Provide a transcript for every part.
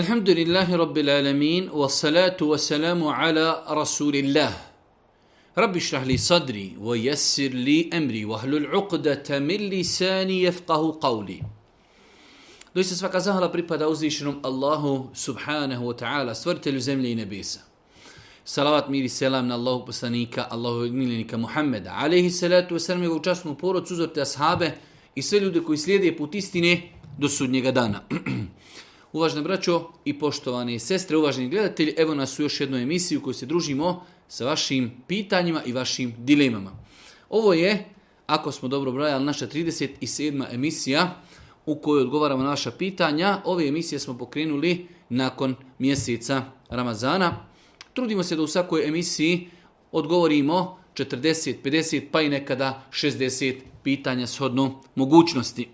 Elhamdülillahi Rabbil alemin ve salatu ve selamu ala Rasulillah. Rabbi şrahli sadri ve li emri ve hlul uqdete Doista svaka zahvala pripada uzvišenom Allahu subhanahu wa ta'ala, stvoritelju zemlje i nebesa. Salavat mir i selam na Allahu poslanika, Allahu miljenika Muhammeda, alaihi salatu wa salam, njegovu časnu uzorte ashabe i sve ljude koji slijede put istine do sudnjega dana. Uvažena braćo i poštovani sestre, uvaženi gledatelji, evo nas u još jednu emisiju u kojoj se družimo sa vašim pitanjima i vašim dilemama. Ovo je, ako smo dobro brojali, naša 37. emisija u kojoj odgovaramo na vaša pitanja. Ove emisije smo pokrenuli nakon mjeseca Ramazana. Trudimo se da u svakoj emisiji odgovorimo 40, 50 pa i nekada 60 pitanja shodno mogućnosti.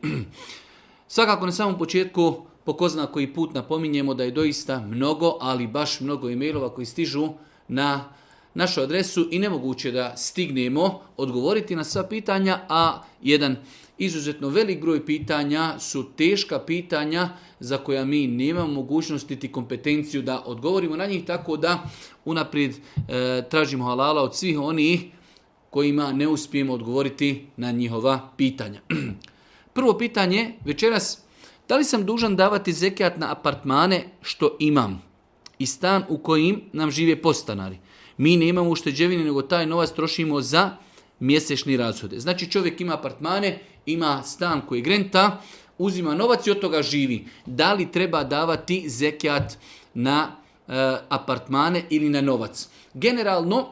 Svakako na samom početku po ko zna koji put napominjemo da je doista mnogo, ali baš mnogo e-mailova koji stižu na našu adresu i nemoguće da stignemo odgovoriti na sva pitanja, a jedan izuzetno velik broj pitanja su teška pitanja za koja mi nemamo mogućnost niti kompetenciju da odgovorimo na njih, tako da unaprijed e, tražimo halala od svih onih kojima ne uspijemo odgovoriti na njihova pitanja. Prvo pitanje večeras da li sam dužan davati zekijat na apartmane što imam i stan u kojim nam žive postanari? Mi ne imamo ušteđevine, nego taj novac trošimo za mjesečni razhode. Znači čovjek ima apartmane, ima stan koji grenta, uzima novac i od toga živi. Da li treba davati zekijat na e, apartmane ili na novac? Generalno,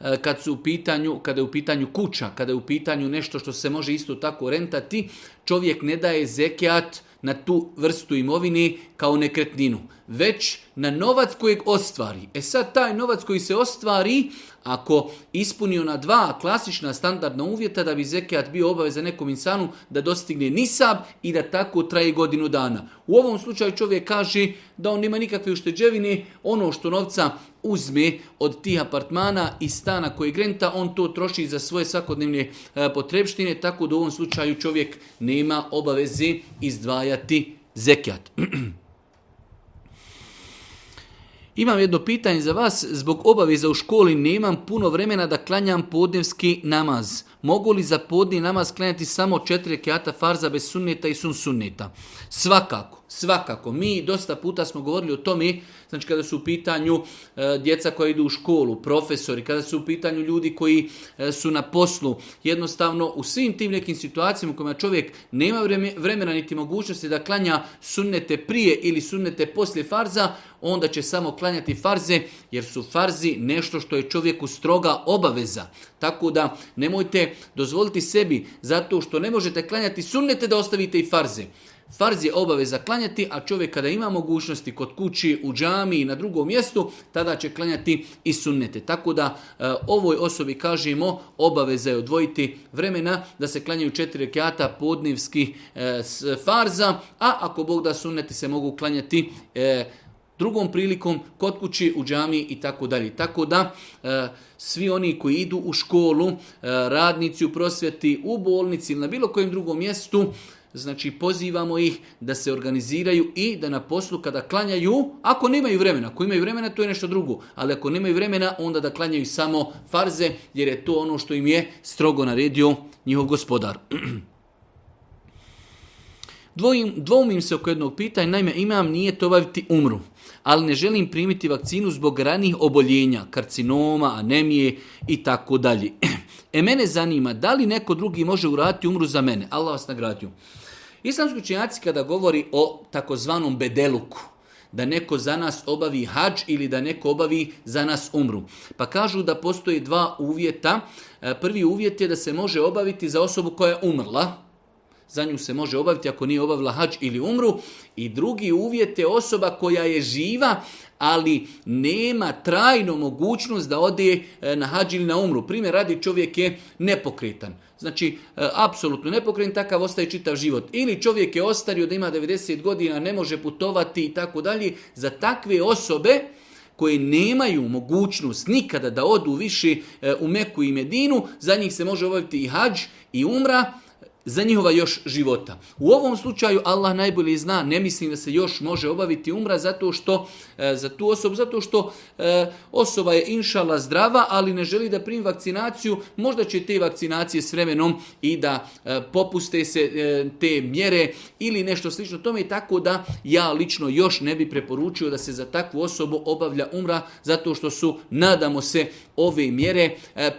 e, kad su u pitanju, kada je u pitanju kuća, kada je u pitanju nešto što se može isto tako rentati, čovjek ne daje zekijat na tu vrstu imovini kao nekretninu, već na novac kojeg ostvari. E sad taj novac koji se ostvari, ako ispunio na dva klasična standardna uvjeta da bi zekijat bio obavezan nekom insanu da dostigne nisab i da tako traje godinu dana. U ovom slučaju čovjek kaže da on nema nikakve ušteđevine, ono što novca uzme od tih apartmana i stana koji grenta, on to troši za svoje svakodnevne e, potrebštine, tako da u ovom slučaju čovjek ne ima obavezi izdvajati zekjat. Imam jedno pitanje za vas. Zbog obaveza u školi nemam puno vremena da klanjam podnevski namaz mogu li za podni namaz klanjati samo četiri rekiata farza bez sunneta i sun sunneta? Svakako, svakako. Mi dosta puta smo govorili o tome, znači kada su u pitanju e, djeca koja idu u školu, profesori, kada su u pitanju ljudi koji e, su na poslu, jednostavno u svim tim nekim situacijama u kojima čovjek nema vremena niti mogućnosti da klanja sunnete prije ili sunnete poslije farza, onda će samo klanjati farze jer su farzi nešto što je čovjeku stroga obaveza. Tako da nemojte dozvoliti sebi zato što ne možete klanjati sunnete da ostavite i farze. Farz je obaveza klanjati, a čovjek kada ima mogućnosti kod kući, u džami i na drugom mjestu, tada će klanjati i sunnete. Tako da e, ovoj osobi kažemo obaveza je odvojiti vremena da se klanjaju četiri rekiata podnevskih e, farza, a ako Bog da sunnete se mogu klanjati e, drugom prilikom kod kući, u džami i tako dalje. Tako da e, svi oni koji idu u školu, e, radnici u prosvjeti, u bolnici ili na bilo kojem drugom mjestu, znači pozivamo ih da se organiziraju i da na poslu kada klanjaju, ako nemaju vremena, ako imaju vremena to je nešto drugo, ali ako nemaju vremena onda da klanjaju samo farze jer je to ono što im je strogo naredio njihov gospodar. Dvojim, dvoumim se oko jednog pitanja, naime imam nije tovaviti umru ali ne želim primiti vakcinu zbog ranih oboljenja, karcinoma, anemije i tako dalje. E mene zanima da li neko drugi može urati umru za mene. Allah vas nagradio. Islamski učinjaci kada govori o takozvanom bedeluku, da neko za nas obavi hađ ili da neko obavi za nas umru. Pa kažu da postoje dva uvjeta. E, prvi uvjet je da se može obaviti za osobu koja je umrla, za nju se može obaviti ako nije obavila hađ ili umru. I drugi uvjet je osoba koja je živa, ali nema trajnu mogućnost da ode e, na hađ ili na umru. Primjer radi čovjek je nepokretan. Znači, e, apsolutno nepokretan, takav ostaje čitav život. Ili čovjek je ostario da ima 90 godina, ne može putovati i tako dalje. Za takve osobe, koje nemaju mogućnost nikada da odu više e, u Meku i Medinu, za njih se može obaviti i hađ i umra za njihova još života. U ovom slučaju Allah najbolje zna, ne mislim da se još može obaviti umra zato što e, za tu osobu, zato što e, osoba je inšala zdrava, ali ne želi da primi vakcinaciju, možda će te vakcinacije s vremenom i da e, popuste se te mjere ili nešto slično tome i tako da ja lično još ne bi preporučio da se za takvu osobu obavlja umra zato što su, nadamo se, ove mjere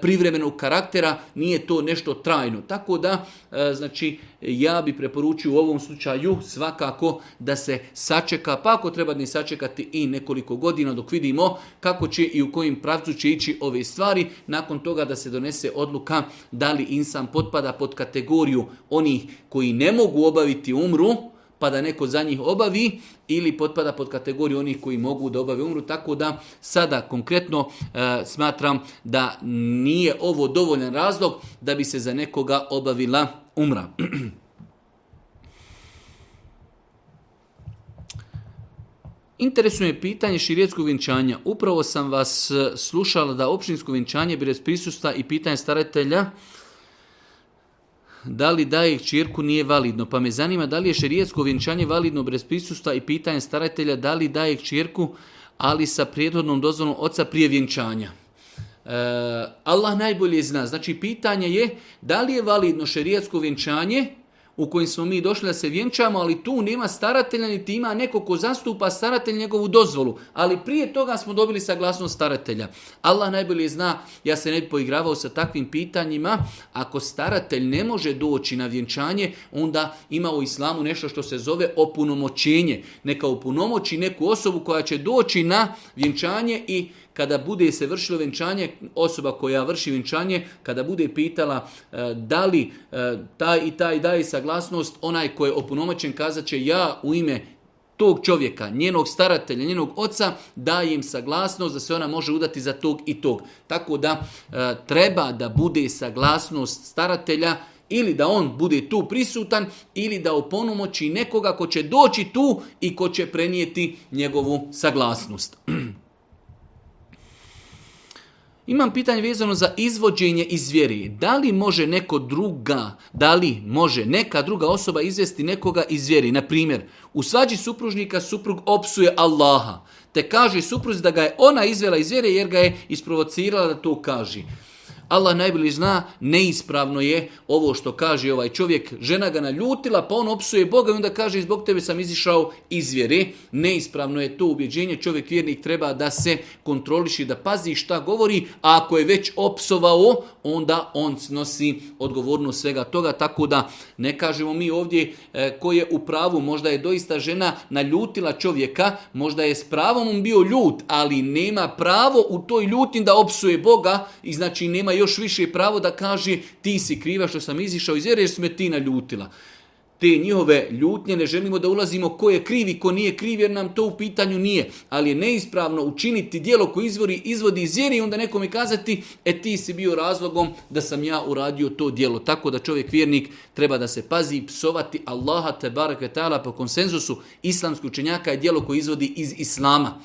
privremenog karaktera, nije to nešto trajno. Tako da znači ja bi preporučio u ovom slučaju svakako da se sačeka, pa ako treba ni sačekati i nekoliko godina dok vidimo kako će i u kojim pravcu će ići ove stvari, nakon toga da se donese odluka da li insan potpada pod kategoriju onih koji ne mogu obaviti umru, pa da neko za njih obavi ili potpada pod kategoriju onih koji mogu da obave umru. Tako da sada konkretno e, smatram da nije ovo dovoljan razlog da bi se za nekoga obavila umra. Interesuje pitanje širijetskog vjenčanja. Upravo sam vas e, slušala da općinsko vjenčanje bez prisusta i pitanje staratelja da li daje čirku nije validno. Pa me zanima da li je širijetsko vjenčanje validno bez prisusta i pitanje staratelja da li daje čirku ali sa prijedhodnom dozvolom oca prije vjenčanja. Eh, Allah najbolje zna. Znači pitanje je da li je validno šerijatsko vjenčanje u kojem smo mi došli da se vjenčamo, ali tu nema staratelja niti ima neko ko zastupa staratelj njegovu dozvolu. Ali prije toga smo dobili saglasnost staratelja. Allah najbolje zna, ja se ne bi poigravao sa takvim pitanjima. Ako staratelj ne može doći na vjenčanje, onda ima u islamu nešto što se zove opunomoćenje. Neka opunomoći neku osobu koja će doći na vjenčanje i kada bude se vršilo venčanje, osoba koja vrši venčanje, kada bude pitala e, da li e, taj i taj daje saglasnost, onaj koji je opunomoćen kazat će ja u ime tog čovjeka, njenog staratelja, njenog oca, daje im saglasnost da se ona može udati za tog i tog. Tako da e, treba da bude saglasnost staratelja ili da on bude tu prisutan ili da oponomoći nekoga ko će doći tu i ko će prenijeti njegovu saglasnost. Imam pitanje vezano za izvođenje iz vjeri. Da li može neko druga, da li može neka druga osoba izvesti nekoga iz vjeri? Na primjer, u svađi supružnika suprug opsuje Allaha, te kaže supruzi da ga je ona izvela iz vjere jer ga je isprovocirala da to kaže. Allah najbolje zna, neispravno je ovo što kaže ovaj čovjek. Žena ga naljutila, pa on opsuje Boga i onda kaže zbog tebe sam izišao iz vjere. Neispravno je to ubjeđenje. Čovjek vjernik treba da se kontroliši, da pazi šta govori, a ako je već opsovao, onda on snosi odgovornost svega toga. Tako da ne kažemo mi ovdje e, ko je u pravu, možda je doista žena naljutila čovjeka, možda je s pravom bio ljut, ali nema pravo u toj ljutin da opsuje Boga i znači nema još više pravo da kaže ti si kriva što sam izišao iz vjere jer me ti naljutila. Te njihove ljutnje ne želimo da ulazimo ko je kriv i ko nije kriv jer nam to u pitanju nije. Ali je neispravno učiniti dijelo koje izvori, izvodi iz vjeri i onda nekom i kazati e ti si bio razlogom da sam ja uradio to dijelo. Tako da čovjek vjernik treba da se pazi i psovati Allaha te baraka po konsenzusu islamskih učenjaka je dijelo koje izvodi iz Islama.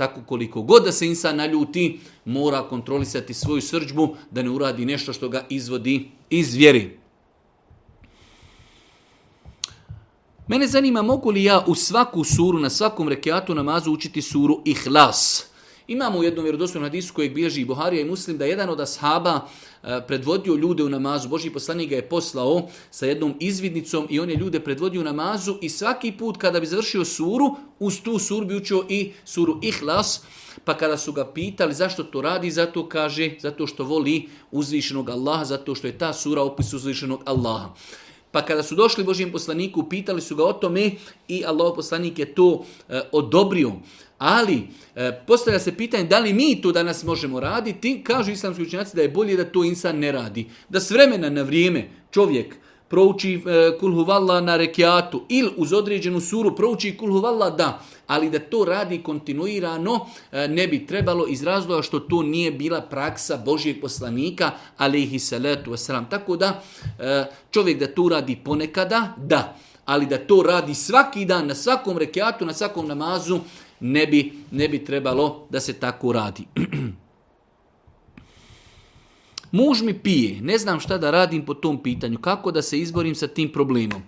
Tako koliko god da se insan naljuti, mora kontrolisati svoju srđbu da ne uradi nešto što ga izvodi iz vjeri. Mene zanima mogu li ja u svaku suru, na svakom rekiatu namazu učiti suru Ihlas. Imamo u jednom vjerodostojnom hadisu kojeg bilježi Buharija i Muslim da jedan od ashaba e, predvodio ljude u namazu. Boži poslanik ga je poslao sa jednom izvidnicom i on je ljude predvodio u namazu i svaki put kada bi završio suru, uz tu suru bi učio i suru Ihlas. Pa kada su ga pitali zašto to radi, zato kaže, zato što voli uzvišenog Allaha, zato što je ta sura opis uzvišenog Allaha. Pa kada su došli Božijem poslaniku, pitali su ga o tome i Allah poslanik je to e, odobrio. Ali, e, postavlja se pitanje da li mi to danas možemo raditi, kažu islamski učenjaci da je bolje da to insan ne radi. Da s vremena na vrijeme čovjek prouči e, kulhuvalla na rekiatu ili uz određenu suru prouči kulhuvalla da, ali da to radi kontinuirano e, ne bi trebalo iz razloga što to nije bila praksa Božijeg poslanika alaihi salatu wasalam. Tako da čovjek da to radi ponekada da, ali da to radi svaki dan na svakom rekiatu, na svakom namazu ne bi, ne bi trebalo da se tako radi. Muž mi pije, ne znam šta da radim po tom pitanju, kako da se izborim sa tim problemom.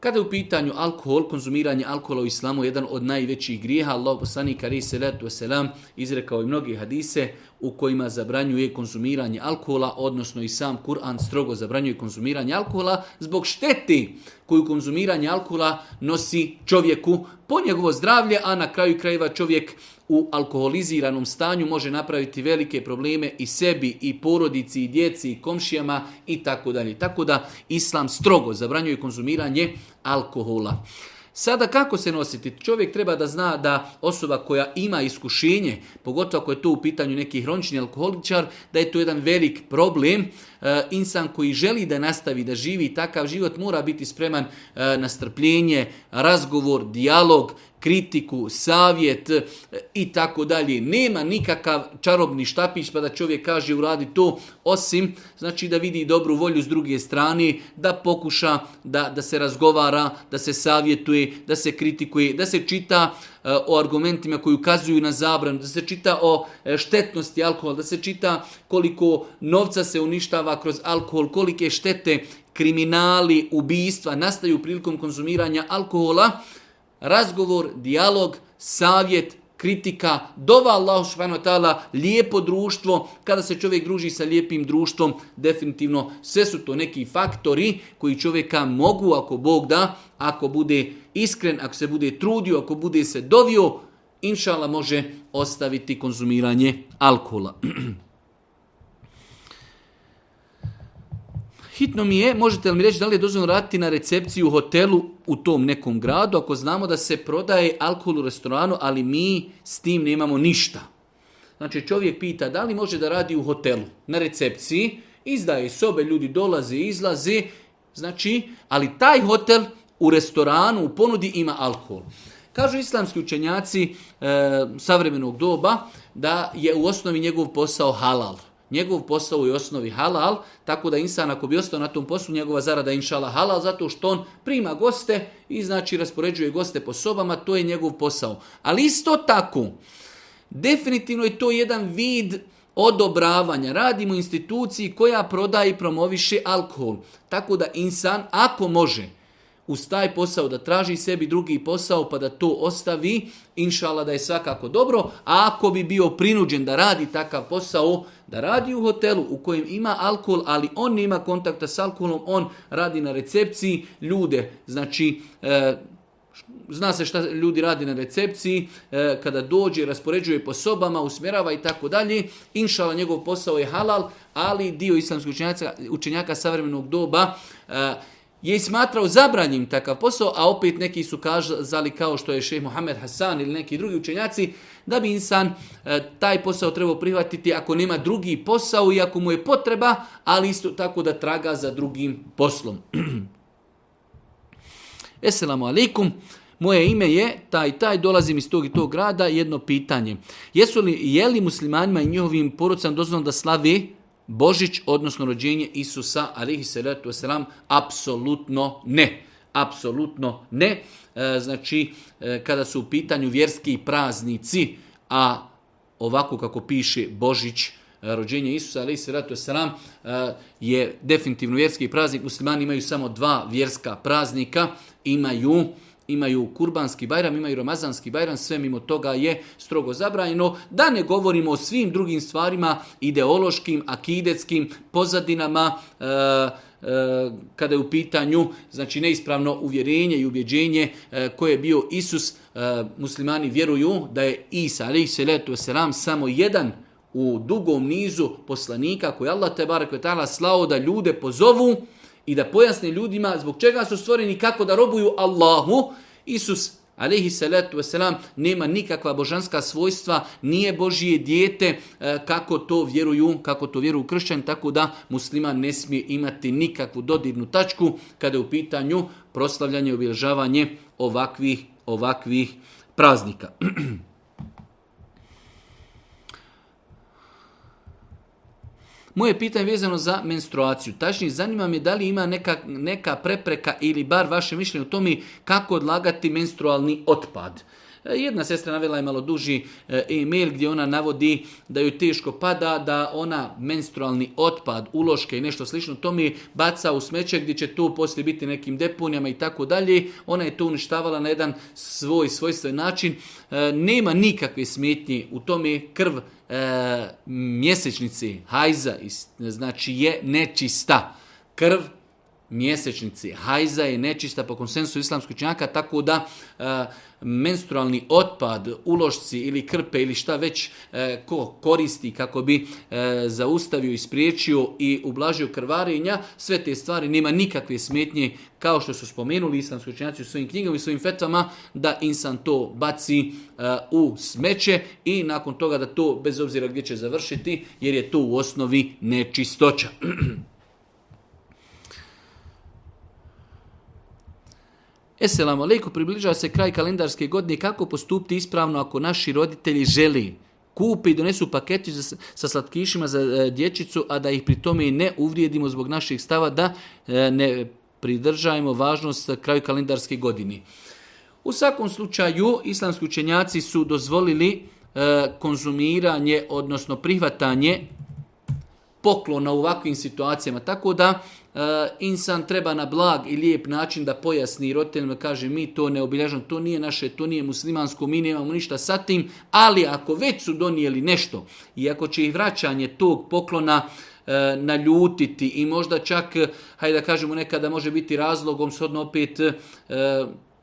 Kada je u pitanju alkohol, konzumiranje alkohola u islamu jedan od najvećih grijeha. Allah poslanik ali se letu izrekao i mnoge hadise u kojima zabranjuje konzumiranje alkohola, odnosno i sam Kur'an strogo zabranjuje konzumiranje alkohola zbog šteti koju konzumiranje alkohola nosi čovjeku po njegovo zdravlje, a na kraju krajeva čovjek u alkoholiziranom stanju može napraviti velike probleme i sebi, i porodici, i djeci, i komšijama i tako Tako da Islam strogo zabranjuje konzumiranje alkohola. Sada kako se nositi? Čovjek treba da zna da osoba koja ima iskušenje, pogotovo ako je to u pitanju neki hronični alkoholičar, da je to jedan velik problem E, insan koji želi da nastavi, da živi takav život, mora biti spreman e, na strpljenje, razgovor, dijalog, kritiku, savjet e, i tako dalje. Nema nikakav čarobni štapić pa da čovjek kaže uradi to, osim znači da vidi dobru volju s druge strane, da pokuša da, da se razgovara, da se savjetuje, da se kritikuje, da se čita o argumentima koji ukazuju na zabranu, da se čita o e, štetnosti alkohola, da se čita koliko novca se uništava kroz alkohol, kolike štete, kriminali, ubijstva nastaju prilikom konzumiranja alkohola, razgovor, dijalog, savjet, kritika, dova Allahu subhanahu ta'ala, lijepo društvo, kada se čovjek druži sa lijepim društvom, definitivno sve su to neki faktori koji čovjeka mogu, ako Bog da, ako bude iskren, ako se bude trudio, ako bude se dovio, inšala može ostaviti konzumiranje alkohola. Hitno mi je, možete li mi reći da li je dozvoljeno raditi na recepciji u hotelu u tom nekom gradu ako znamo da se prodaje alkohol u restoranu, ali mi s tim nemamo ništa. Znači čovjek pita da li može da radi u hotelu na recepciji, izdaje sobe, ljudi dolaze, izlaze, znači, ali taj hotel u restoranu, u ponudi ima alkohol. Kažu islamski učenjaci e, savremenog doba da je u osnovi njegov posao halal. Njegov posao je u osnovi halal, tako da insan ako bi ostao na tom poslu, njegova zarada je inšala halal, zato što on prima goste i znači raspoređuje goste po sobama, to je njegov posao. Ali isto tako, definitivno je to jedan vid odobravanja. Radimo instituciji koja prodaje i promoviše alkohol. Tako da insan, ako može, uz taj posao da traži sebi drugi posao pa da to ostavi, inšala da je svakako dobro, a ako bi bio prinuđen da radi takav posao, da radi u hotelu u kojem ima alkohol, ali on nema kontakta s alkoholom, on radi na recepciji ljude, znači e, zna se šta ljudi radi na recepciji, e, kada dođe, raspoređuje po sobama, usmjerava i tako dalje. Inšala njegov posao je halal, ali dio islamskih učenjaka, učenjaka savremenog doba e, je smatrao zabranjim takav posao, a opet neki su kazali kao što je šeh Mohamed Hasan ili neki drugi učenjaci, da bi insan e, taj posao trebao prihvatiti ako nema drugi posao i ako mu je potreba, ali isto tako da traga za drugim poslom. Esselamu alaikum. Moje ime je taj taj, dolazim iz tog i tog grada, jedno pitanje. Jesu li, je li muslimanima i njihovim porucam dozvoljeno da slavi Božić, odnosno rođenje Isusa, alihi salatu wasalam, apsolutno ne. Apsolutno ne. E, znači, e, kada su u pitanju vjerski praznici, a ovako kako piše Božić, e, rođenje Isusa, ali se salatu sram, je definitivno vjerski praznik. Muslimani imaju samo dva vjerska praznika, imaju imaju kurbanski bajram, imaju romazanski bajram, sve mimo toga je strogo zabranjeno. Da ne govorimo o svim drugim stvarima, ideološkim, akidetskim, pozadinama, e, e, kada je u pitanju znači neispravno uvjerenje i ubjeđenje e, koje je bio Isus, muslimani vjeruju da je Isa, ali i selam, samo jedan u dugom nizu poslanika koji Allah te barakvetala slao da ljude pozovu i da pojasne ljudima zbog čega su stvoreni kako da robuju Allahu. Isus Alehi salatu wasalam, nema nikakva božanska svojstva, nije Božije dijete, e, kako to vjeruju, kako to vjeruju kršćan, tako da musliman ne smije imati nikakvu dodirnu tačku kada je u pitanju proslavljanje i obilježavanje ovakvih, ovakvih praznika. Moje pitanje vezano za menstruaciju. Tačnije, zanima me da li ima neka, neka prepreka ili bar vaše mišljenje o tome kako odlagati menstrualni otpad. Jedna sestra navela je malo duži eh, e-mail gdje ona navodi da ju teško pada, da ona menstrualni otpad, uloške i nešto slično, to mi baca u smeće gdje će to poslije biti nekim deponijama i tako dalje. Ona je to uništavala na jedan svoj svojstven način. Eh, nema nikakve smetnje u tome krv e, eh, mjesečnici, hajza, znači je nečista. Krv mjesečnici. Hajza je nečista po konsensu islamskih činjaka, tako da e, menstrualni otpad, ulošci ili krpe ili šta već e, ko koristi kako bi e, zaustavio ispriječio i ublažio krvarenja, sve te stvari nema nikakve smetnje kao što su spomenuli islamski činjaci u svojim knjigama i svojim fetvama, da insan to baci u smeće i nakon toga da to bez obzira gdje će završiti, jer je to u osnovi nečistoća. Eselam aleiku, približava se kraj kalendarske godine, kako postupiti ispravno ako naši roditelji želi kupi i donesu paketi sa slatkišima za e, dječicu, a da ih pri tome i ne uvrijedimo zbog naših stava da e, ne pridržajemo važnost kraju kalendarske godine. U svakom slučaju, islamski učenjaci su dozvolili e, konzumiranje, odnosno prihvatanje poklona u ovakvim situacijama, tako da Eh, insan treba na blag i lijep način da pojasni roditeljima, kaže mi to ne obilježamo, to nije naše, to nije muslimansko, mi nemamo ništa sa tim, ali ako već su donijeli nešto i ako će ih vraćanje tog poklona eh, naljutiti i možda čak, eh, hajde da kažemo, nekada može biti razlogom, sodno opet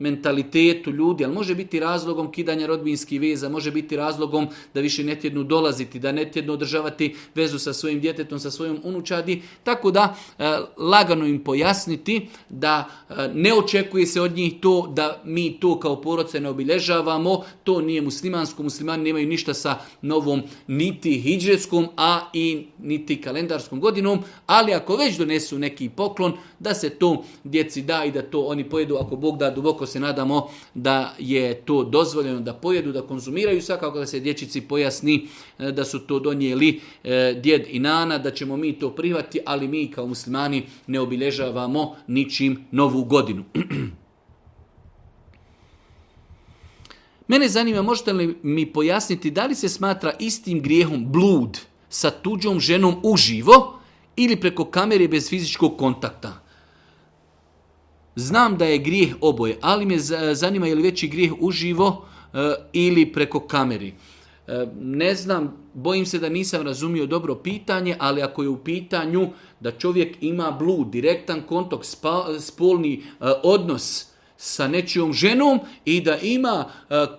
mentalitetu ljudi, ali može biti razlogom kidanja rodbinskih veza, može biti razlogom da više ne dolaziti, da netjedno održavati vezu sa svojim djetetom, sa svojom unučadi, tako da e, lagano im pojasniti da e, ne očekuje se od njih to da mi to kao poroce ne obilježavamo, to nije muslimansko, muslimani nemaju ništa sa novom niti hijđetskom, a i niti kalendarskom godinom, ali ako već donesu neki poklon, da se to djeci da i da to oni pojedu ako Bog da duboko se nadamo da je to dozvoljeno da pojedu, da konzumiraju, svakako da se dječici pojasni e, da su to donijeli e, djed i nana, da ćemo mi to prihvati, ali mi kao muslimani ne obilježavamo ničim novu godinu. Mene zanima, možete li mi pojasniti da li se smatra istim grijehom blud sa tuđom ženom uživo ili preko kamere bez fizičkog kontakta? Znam da je grijeh oboje, ali me zanima je li veći grijeh uživo e, ili preko kameri. E, ne znam, bojim se da nisam razumio dobro pitanje, ali ako je u pitanju da čovjek ima blud, direktan kontakt, spolni e, odnos sa nečijom ženom i da ima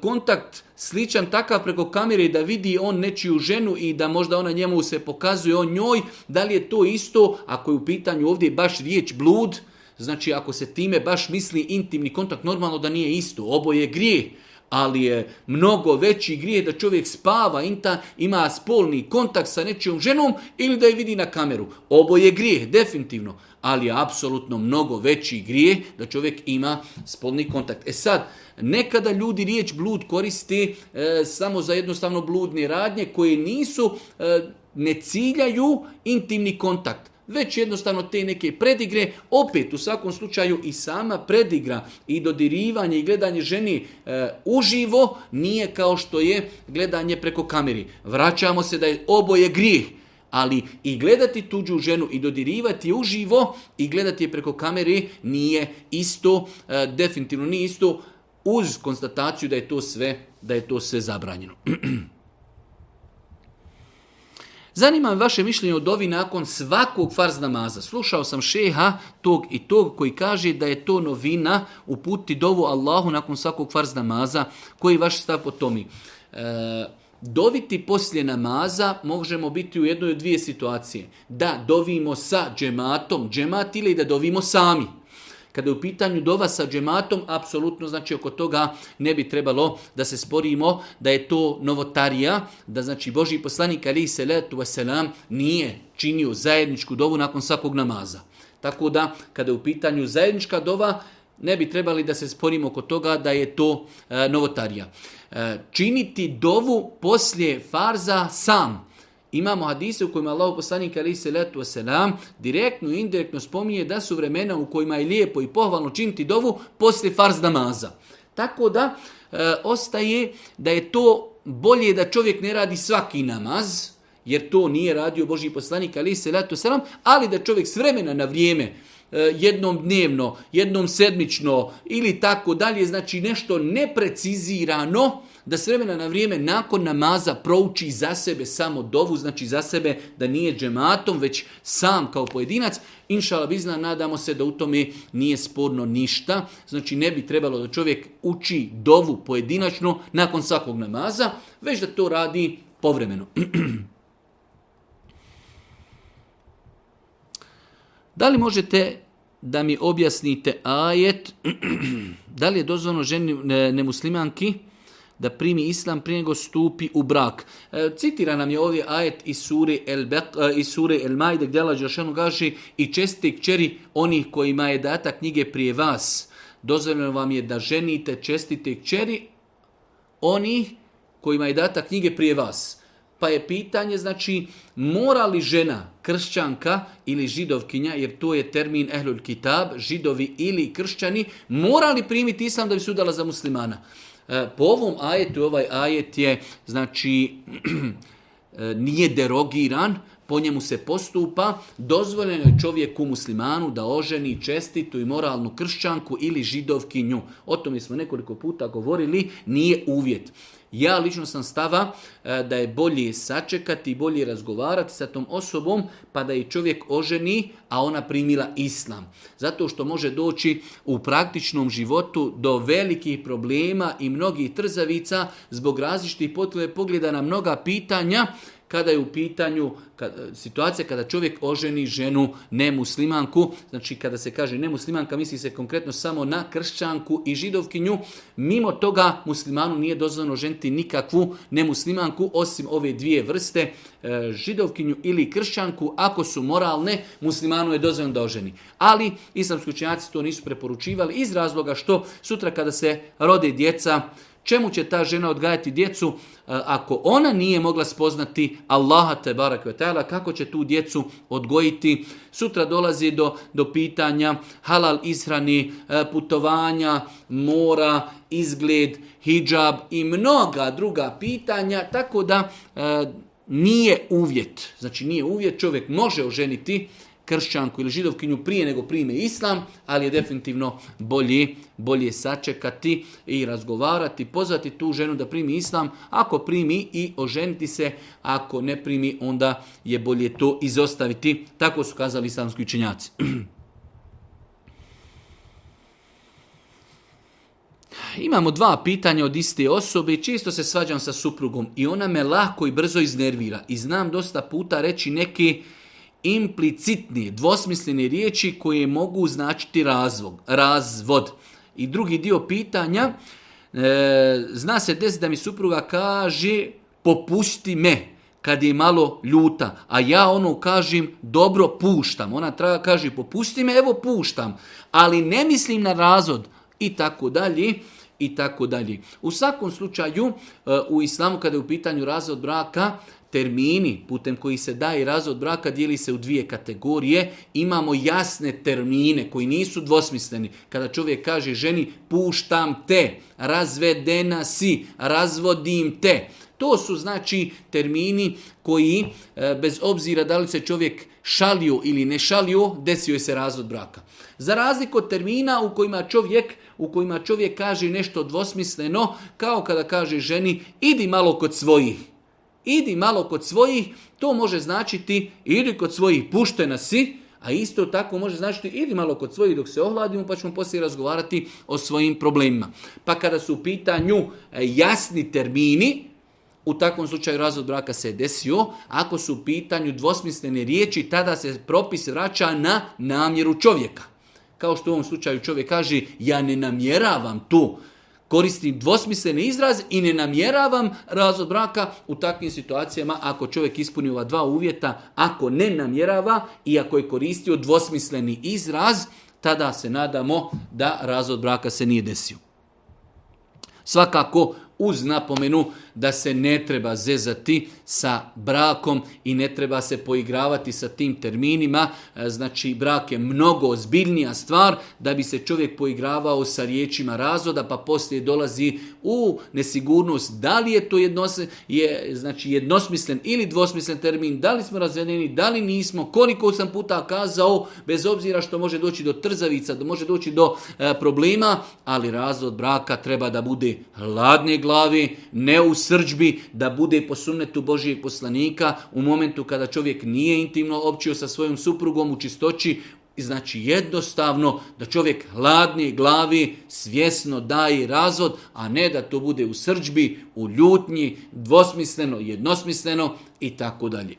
kontakt sličan takav preko kamere i da vidi on nečiju ženu i da možda ona njemu se pokazuje, on njoj, da li je to isto, ako je u pitanju ovdje baš riječ blud, Znači, ako se time baš misli intimni kontakt, normalno da nije isto, oboje je grije. ali je mnogo veći grije da čovjek spava, inta, ima spolni kontakt sa nečijom ženom ili da je vidi na kameru. Oboje je grije, definitivno, ali je apsolutno mnogo veći grije da čovjek ima spolni kontakt. E sad, nekada ljudi riječ blud koristi e, samo za jednostavno bludne radnje koje nisu, e, ne ciljaju intimni kontakt već jednostavno te neke predigre, opet u svakom slučaju i sama predigra i dodirivanje i gledanje ženi e, uživo nije kao što je gledanje preko kameri. Vraćamo se da je oboje grijeh, ali i gledati tuđu ženu i dodirivati je uživo i gledati je preko kameri nije isto, e, definitivno nije isto uz konstataciju da je to sve, da je to sve zabranjeno. Zanima me vaše mišljenje o dovi nakon svakog farz namaza. Slušao sam šeha tog i tog koji kaže da je to novina uputi dovu Allahu nakon svakog farz namaza. Koji je vaš stav po tomi? E, doviti poslije namaza možemo biti u jednoj od dvije situacije. Da dovimo sa džematom, džemat ili da dovimo sami. Kada je u pitanju dova sa džematom, apsolutno znači oko toga ne bi trebalo da se sporimo da je to novotarija, da znači Boži poslanik ali se letu nije činio zajedničku dovu nakon svakog namaza. Tako da kada je u pitanju zajednička dova, ne bi trebali da se sporimo oko toga da je to e, novotarija. E, činiti dovu poslije farza sam Imamo hadise u kojima Allah poslanik ali se letu selam direktno i indirektno spominje da su vremena u kojima je lijepo i pohvalno činiti dovu poslije farz namaza. Tako da e, ostaje da je to bolje da čovjek ne radi svaki namaz, jer to nije radio Boži poslanik ali se letu selam, ali da čovjek s vremena na vrijeme e, jednom dnevno, jednom sedmično ili tako dalje, znači nešto neprecizirano, da s vremena na vrijeme nakon namaza prouči za sebe samo dovu, znači za sebe da nije džematom, već sam kao pojedinac, inšala bizna, nadamo se da u tome nije sporno ništa. Znači ne bi trebalo da čovjek uči dovu pojedinačno nakon svakog namaza, već da to radi povremeno. Da li možete da mi objasnite ajet, da li je dozvoljeno ženi nemuslimanki da primi islam prije nego stupi u brak. E, citira nam je ovdje ajet iz sure El, Bek, e, El Majde gdje Allah i česti kćeri onih kojima je data knjige prije vas. Dozvoljeno vam je da ženite čestite kćeri onih kojima je data knjige prije vas. Pa je pitanje, znači, mora li žena kršćanka ili židovkinja, jer to je termin ehlul kitab, židovi ili kršćani, morali primiti islam da bi sudala za muslimana? E, po ovom ajetu, ovaj ajet je, znači, e, nije derogiran, po njemu se postupa, dozvoljeno je čovjeku muslimanu da oženi čestitu i moralnu kršćanku ili židovkinju. O tome smo nekoliko puta govorili, nije uvjet. Ja lično sam stava e, da je bolje sačekati i bolje razgovarati sa tom osobom pa da je čovjek oženi, a ona primila islam. Zato što može doći u praktičnom životu do velikih problema i mnogih trzavica zbog različitih potrebe pogleda na mnoga pitanja kada je u pitanju e, situacija kada čovjek oženi ženu nemuslimanku, znači kada se kaže nemuslimanka misli se konkretno samo na kršćanku i židovkinju, mimo toga muslimanu nije dozvoljeno ženiti nikakvu nemuslimanku osim ove dvije vrste, e, židovkinju ili kršćanku, ako su moralne, muslimanu je dozvoljeno da oženi. Ali islamski učenjaci to nisu preporučivali iz razloga što sutra kada se rode djeca, Čemu će ta žena odgajati djecu e, ako ona nije mogla spoznati Allaha te barak kako će tu djecu odgojiti? Sutra dolazi do, do pitanja halal ishrani, e, putovanja, mora, izgled, hijab i mnoga druga pitanja, tako da e, nije uvjet. Znači nije uvjet, čovjek može oženiti kršćanku ili židovkinju prije nego prime islam, ali je definitivno bolje, bolje sačekati i razgovarati, pozvati tu ženu da primi islam, ako primi i oženiti se, ako ne primi onda je bolje to izostaviti, tako su kazali islamski učenjaci. Imamo dva pitanja od iste osobe i često se svađam sa suprugom i ona me lako i brzo iznervira i znam dosta puta reći neke implicitni, dvosmisleni riječi koje mogu značiti razvog, razvod. I drugi dio pitanja, e, zna se desi da mi supruga kaže popusti me kad je malo ljuta, a ja ono kažem dobro puštam. Ona traga, kaže popusti me, evo puštam, ali ne mislim na razvod i tako dalje i tako dalje. U svakom slučaju e, u islamu kada je u pitanju razvod braka termini putem koji se daje i razvod braka dijeli se u dvije kategorije. Imamo jasne termine koji nisu dvosmisleni. Kada čovjek kaže ženi puštam te, razvedena si, razvodim te. To su znači termini koji e, bez obzira da li se čovjek šalio ili ne šalio, desio je se razvod braka. Za razliku od termina u kojima čovjek u kojima čovjek kaže nešto dvosmisleno, kao kada kaže ženi idi malo kod svojih idi malo kod svojih, to može značiti ili kod svojih, puštena si, a isto tako može značiti idi malo kod svojih dok se ohladimo pa ćemo poslije razgovarati o svojim problemima. Pa kada su u pitanju e, jasni termini, u takvom slučaju razvod braka se desio. Ako su u pitanju dvosmislene riječi, tada se propis vraća na namjeru čovjeka. Kao što u ovom slučaju čovjek kaže, ja ne namjeravam tu, koristim dvosmisleni izraz i ne namjeravam razvod braka u takvim situacijama ako čovjek ispuni ova dva uvjeta, ako ne namjerava i ako je koristio dvosmisleni izraz, tada se nadamo da razvod braka se nije desio. Svakako uz napomenu da se ne treba zezati sa brakom i ne treba se poigravati sa tim terminima. E, znači, brak je mnogo ozbiljnija stvar da bi se čovjek poigravao sa riječima razvoda, pa poslije dolazi u nesigurnost da li je to jednos, je, znači jednosmislen ili dvosmislen termin, da li smo razvedeni, da li nismo, koliko sam puta kazao, bez obzira što može doći do trzavica, da može doći do e, problema, ali razvod braka treba da bude hladne glavi, u srđbi, da bude po sunnetu Božijeg poslanika u momentu kada čovjek nije intimno općio sa svojom suprugom u čistoći, Znači jednostavno da čovjek hladni glavi svjesno daje razvod, a ne da to bude u srđbi, u ljutnji, dvosmisleno, jednosmisleno i tako dalje.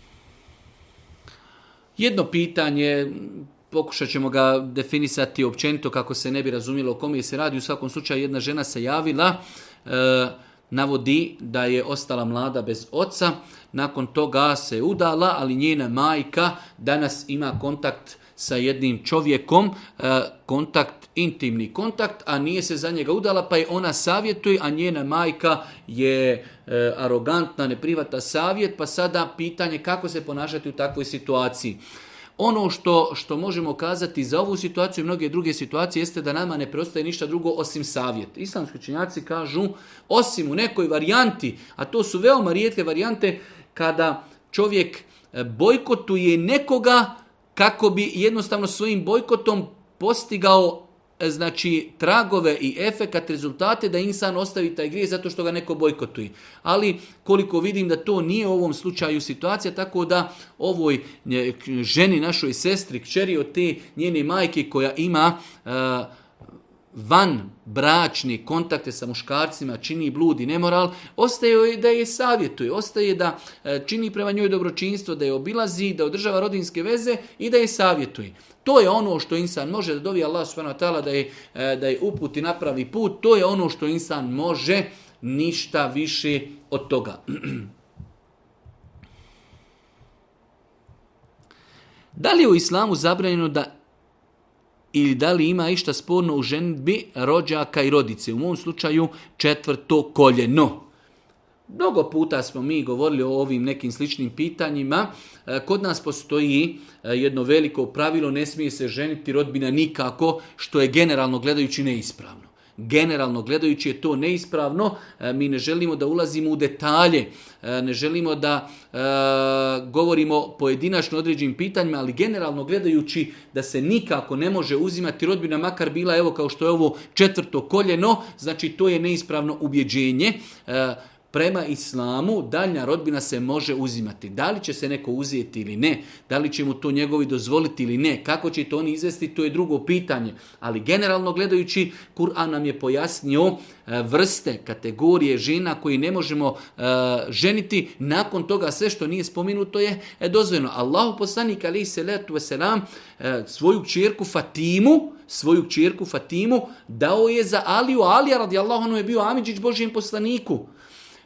Jedno pitanje pokušat ćemo ga definisati općenito kako se ne bi razumjelo o kome se radi. U svakom slučaju jedna žena se javila, e, navodi da je ostala mlada bez oca, nakon toga se udala, ali njena majka danas ima kontakt sa jednim čovjekom, e, kontakt, intimni kontakt, a nije se za njega udala, pa je ona savjetuje, a njena majka je e, arogantna, neprivata savjet, pa sada pitanje kako se ponašati u takvoj situaciji. Ono što, što možemo kazati za ovu situaciju i mnoge druge situacije jeste da nama ne preostaje ništa drugo osim savjet. Islamski činjaci kažu, osim u nekoj varijanti, a to su veoma rijetke varijante, kada čovjek e, bojkotuje nekoga kako bi jednostavno svojim bojkotom postigao znači tragove i efekat, rezultate da insan ostavi taj grijeh zato što ga neko bojkotuje. Ali koliko vidim da to nije u ovom slučaju situacija, tako da ovoj e, ženi, našoj sestri, kćeri od te njene majke koja ima e, van bračni kontakte sa muškarcima čini blud i nemoral, ostaje da je savjetuje, ostaje da e, čini prema njoj dobročinstvo, da je obilazi, da održava rodinske veze i da je savjetuje. To je ono što insan može da dovi Allah subhanahu da je, e, da je uput i napravi put, to je ono što insan može, ništa više od toga. Da li je u islamu zabranjeno da ili da li ima išta sporno u ženitbi rođaka i rodice. U mom slučaju četvrto koljeno. Mnogo puta smo mi govorili o ovim nekim sličnim pitanjima. E, kod nas postoji e, jedno veliko pravilo, ne smije se ženiti rodbina nikako, što je generalno gledajući neispravno generalno gledajući je to neispravno, e, mi ne želimo da ulazimo u detalje, e, ne želimo da e, govorimo pojedinačno određenim pitanjima, ali generalno gledajući da se nikako ne može uzimati rodbina, makar bila evo kao što je ovo četvrto koljeno, znači to je neispravno ubjeđenje prema islamu daljnja rodbina se može uzimati. Da li će se neko uzeti ili ne, da li će mu to njegovi dozvoliti ili ne, kako će to oni izvesti, to je drugo pitanje. Ali generalno gledajući, Kur'an nam je pojasnio e, vrste, kategorije žena koji ne možemo e, ženiti. Nakon toga sve što nije spomenuto je e, dozvoljeno. Allahu poslanik ali se letu veselam svoju čirku Fatimu svoju čirku Fatimu dao je za Aliju. Alija radijallahu anhu je bio Amidžić Božijem poslaniku.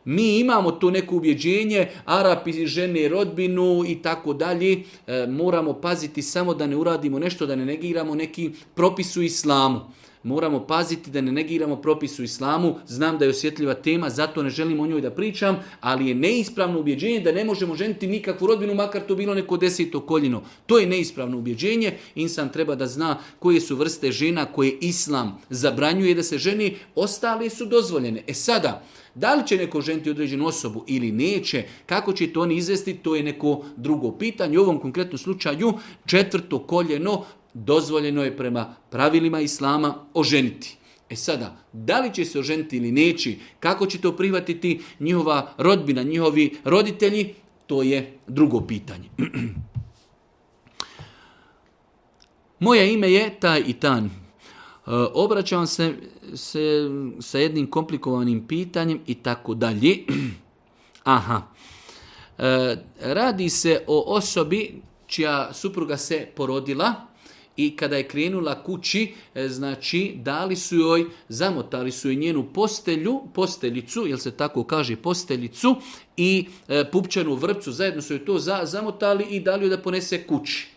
Mi imamo to neko ubjeđenje, Arapi žene rodbinu i tako dalje. E, moramo paziti samo da ne uradimo nešto, da ne negiramo neki propis u islamu moramo paziti da ne negiramo propisu islamu, znam da je osjetljiva tema, zato ne želim o njoj da pričam, ali je neispravno ubjeđenje da ne možemo ženiti nikakvu rodbinu, makar to bilo neko deseto koljino. To je neispravno ubjeđenje, insan treba da zna koje su vrste žena koje islam zabranjuje da se ženi, ostale su dozvoljene. E sada, da li će neko ženiti određenu osobu ili neće, kako će to oni izvesti, to je neko drugo pitanje. U ovom konkretnom slučaju četvrto koljeno dozvoljeno je prema pravilima Islama oženiti. E sada, da li će se oženiti ili neći, kako će to prihvatiti njihova rodbina, njihovi roditelji, to je drugo pitanje. Moje ime je taj i tan. E, se, se sa jednim komplikovanim pitanjem i tako dalje. Aha. E, radi se o osobi čija supruga se porodila, i kada je krenula kući, e, znači dali su joj, zamotali su joj njenu postelju, posteljicu, jel se tako kaže posteljicu, i e, pupčanu vrpcu, zajedno su joj to za, zamotali i dali joj da ponese kući.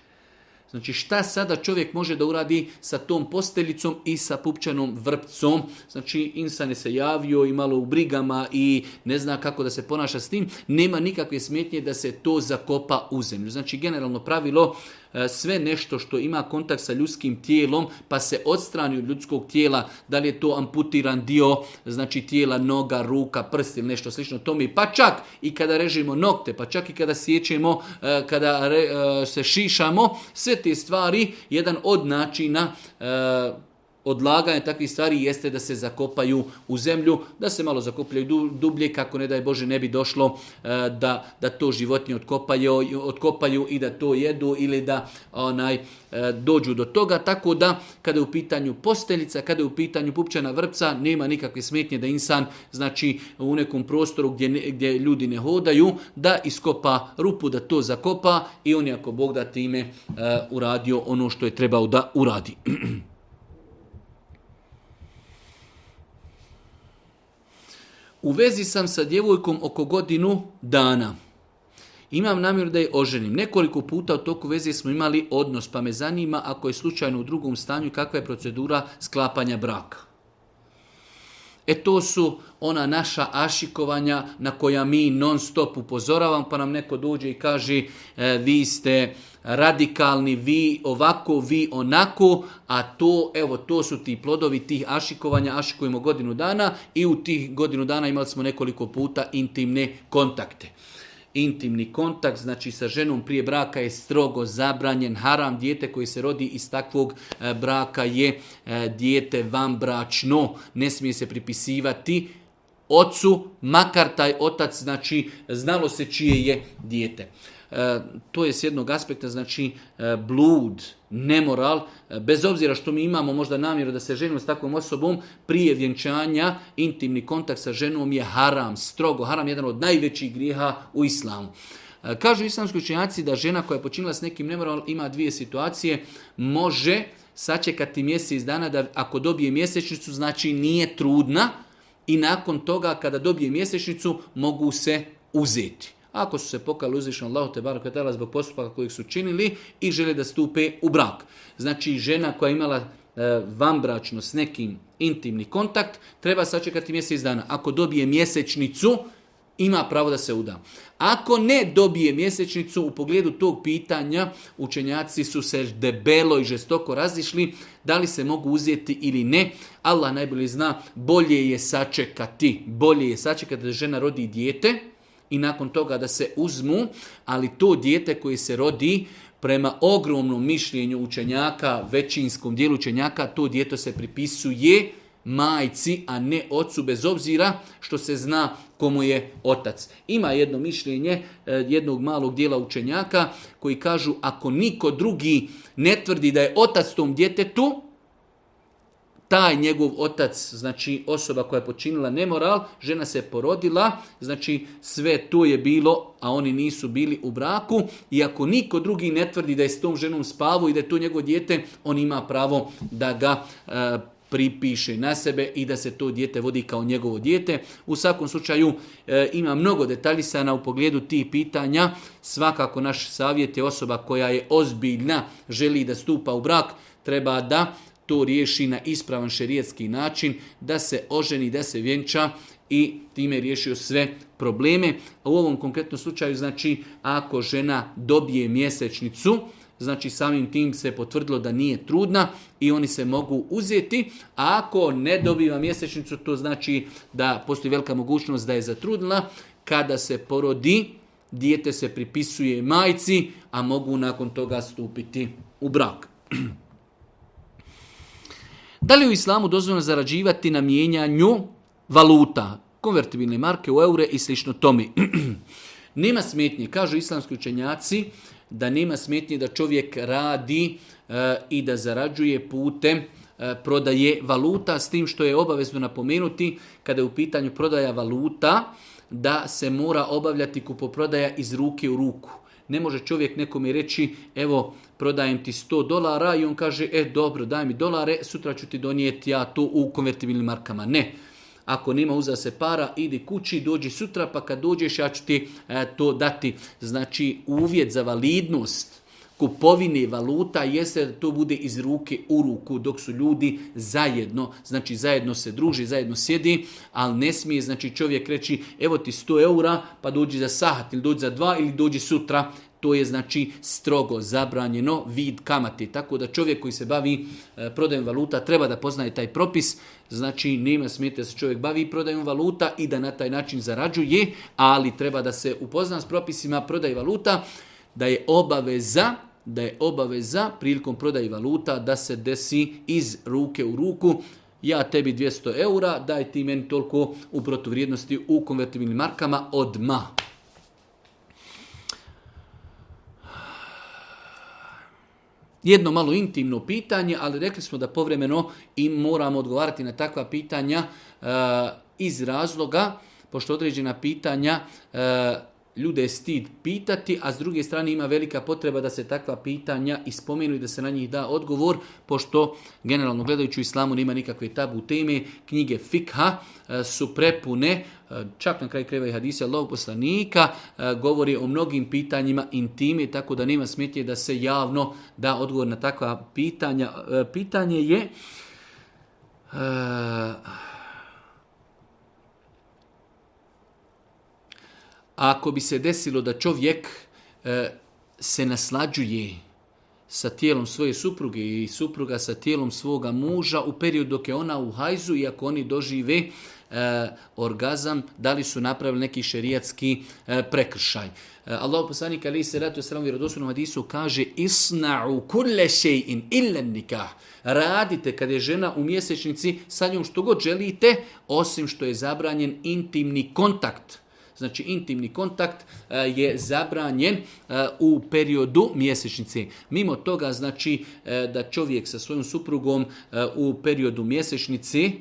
Znači šta sada čovjek može da uradi sa tom posteljicom i sa pupčanom vrpcom? Znači insan je se javio i malo u brigama i ne zna kako da se ponaša s tim. Nema nikakve smetnje da se to zakopa u zemlju. Znači generalno pravilo E, sve nešto što ima kontakt sa ljudskim tijelom pa se odstrani od ljudskog tijela, da li je to amputiran dio, znači tijela, noga, ruka, prst ili nešto slično tome, pa čak i kada režimo nokte, pa čak i kada sjećemo, e, kada e, se šišamo, sve te stvari, jedan od načina odlaganje takvih stvari jeste da se zakopaju u zemlju, da se malo zakopljaju dublje kako ne daj Bože ne bi došlo e, da, da to životinje otkopaju, i da to jedu ili da onaj e, dođu do toga. Tako da kada je u pitanju posteljica, kada je u pitanju pupčana vrpca, nema nikakve smetnje da insan znači u nekom prostoru gdje, gdje ljudi ne hodaju, da iskopa rupu, da to zakopa i on je ako Bog da time e, uradio ono što je trebao da uradi. u vezi sam sa djevojkom oko godinu dana. Imam namjer da je oženim. Nekoliko puta u toku veze smo imali odnos, pa me zanima ako je slučajno u drugom stanju kakva je procedura sklapanja braka. E to su ona naša ašikovanja na koja mi non stop upozoravam, pa nam neko dođe i kaže e, vi ste radikalni, vi ovako, vi onako, a to, evo, to su ti plodovi tih ašikovanja, ašikujemo godinu dana i u tih godinu dana imali smo nekoliko puta intimne kontakte. Intimni kontakt, znači sa ženom prije braka je strogo zabranjen haram. Dijete koji se rodi iz takvog e, braka je dijete dijete vanbračno, ne smije se pripisivati ocu, makar taj otac, znači znalo se čije je dijete. E, to je s jednog aspekta znači e, blud, nemoral, e, bez obzira što mi imamo možda namjeru da se ženimo s takvom osobom, prije vjenčanja intimni kontakt sa ženom je haram, strogo haram, jedan od najvećih grijeha u islamu. Kažu islamski učenjaci da žena koja je počinila s nekim nemoral ima dvije situacije, može sačekati mjesec dana da ako dobije mjesečnicu znači nije trudna i nakon toga kada dobije mjesečnicu mogu se uzeti. Ako su se pokali uzvišeno Allahu te barak zbog postupaka kojih su činili i žele da stupe u brak. Znači žena koja je imala e, vanbračno s nekim intimni kontakt, treba sačekati mjesec dana. Ako dobije mjesečnicu, ima pravo da se uda. Ako ne dobije mjesečnicu, u pogledu tog pitanja učenjaci su se debelo i žestoko razišli, da li se mogu uzeti ili ne. Allah najbolje zna, bolje je sačekati, bolje je sačekati da žena rodi dijete, i nakon toga da se uzmu, ali to dijete koje se rodi prema ogromnom mišljenju učenjaka, većinskom dijelu učenjaka, to dijete se pripisuje majci, a ne ocu, bez obzira što se zna komu je otac. Ima jedno mišljenje e, jednog malog dijela učenjaka koji kažu ako niko drugi ne tvrdi da je otac tom djetetu, taj njegov otac, znači osoba koja je počinila nemoral, žena se porodila, znači sve to je bilo, a oni nisu bili u braku. I ako niko drugi ne tvrdi da je s tom ženom spavo i da je to njegov djete, on ima pravo da ga e, pripiše na sebe i da se to dijete vodi kao njegovo dijete. U svakom slučaju e, ima mnogo detaljisana u pogledu tih pitanja. Svakako naš savjet je osoba koja je ozbiljna, želi da stupa u brak, treba da to riješi na ispravan šerijetski način, da se oženi, da se vjenča i time riješio sve probleme. u ovom konkretnom slučaju, znači, ako žena dobije mjesečnicu, znači samim tim se potvrdilo da nije trudna i oni se mogu uzeti, a ako ne dobiva mjesečnicu, to znači da postoji velika mogućnost da je zatrudna. Kada se porodi, dijete se pripisuje majci, a mogu nakon toga stupiti u brak. Da li u islamu dozvoljeno zarađivati na mijenjanju valuta, konvertibilne marke u eure i slično tome? nema smetnje, kažu islamski učenjaci, da nema smetnje da čovjek radi eh, i da zarađuje putem eh, prodaje valuta, s tim što je obavezno napomenuti kada je u pitanju prodaja valuta, da se mora obavljati kupoprodaja iz ruke u ruku. Ne može čovjek nekome reći, evo, prodajem ti 100 dolara i on kaže, e, dobro, daj mi dolare, sutra ću ti donijeti ja to u konvertibilnim markama. Ne. Ako nema uza se para, idi kući, dođi sutra, pa kad dođeš ja ću ti e, to dati. Znači, uvjet za validnost kupovine valuta jeste da to bude iz ruke u ruku dok su ljudi zajedno, znači zajedno se druži, zajedno sjedi, ali ne smije znači čovjek reći evo ti 100 eura pa dođi za sahat ili dođi za dva ili dođi sutra, to je znači strogo zabranjeno vid kamati. Tako da čovjek koji se bavi e, prodajom valuta treba da poznaje taj propis. Znači nema smijete da se čovjek bavi prodajom valuta i da na taj način zarađuje, ali treba da se upozna s propisima prodaje valuta, da je obaveza da je obaveza prilikom prodaje valuta da se desi iz ruke u ruku. Ja tebi 200 eura, daj ti meni toliko u protuvrijednosti u konvertibilnim markama odma. Jedno malo intimno pitanje, ali rekli smo da povremeno i moramo odgovarati na takva pitanja eh, iz razloga, pošto određena pitanja eh, ljude je stid pitati, a s druge strane ima velika potreba da se takva pitanja ispomenu i da se na njih da odgovor, pošto generalno gledajući u islamu nema nikakve tabu teme, knjige fikha e, su prepune, e, čak na kraju kreva i hadisa Allahog poslanika, e, govori o mnogim pitanjima intime, tako da nema smetje da se javno da odgovor na takva pitanja. Pitanje je... ako bi se desilo da čovjek e, se naslađuje sa tijelom svoje supruge i supruga sa tijelom svoga muža u periodu dok je ona u hajzu i ako oni dožive e, orgazam, da li su napravili neki šerijatski e, prekršaj. E, Allah poslanik ali se ratu sram vjerodostojnom hadisu kaže isna'u kulle shay'in illa nikah. Radite kad je žena u mjesečnici sa njom što god želite, osim što je zabranjen intimni kontakt znači intimni kontakt e, je zabranjen e, u periodu mjesečnice. Mimo toga znači e, da čovjek sa svojom suprugom u periodu mjesečnici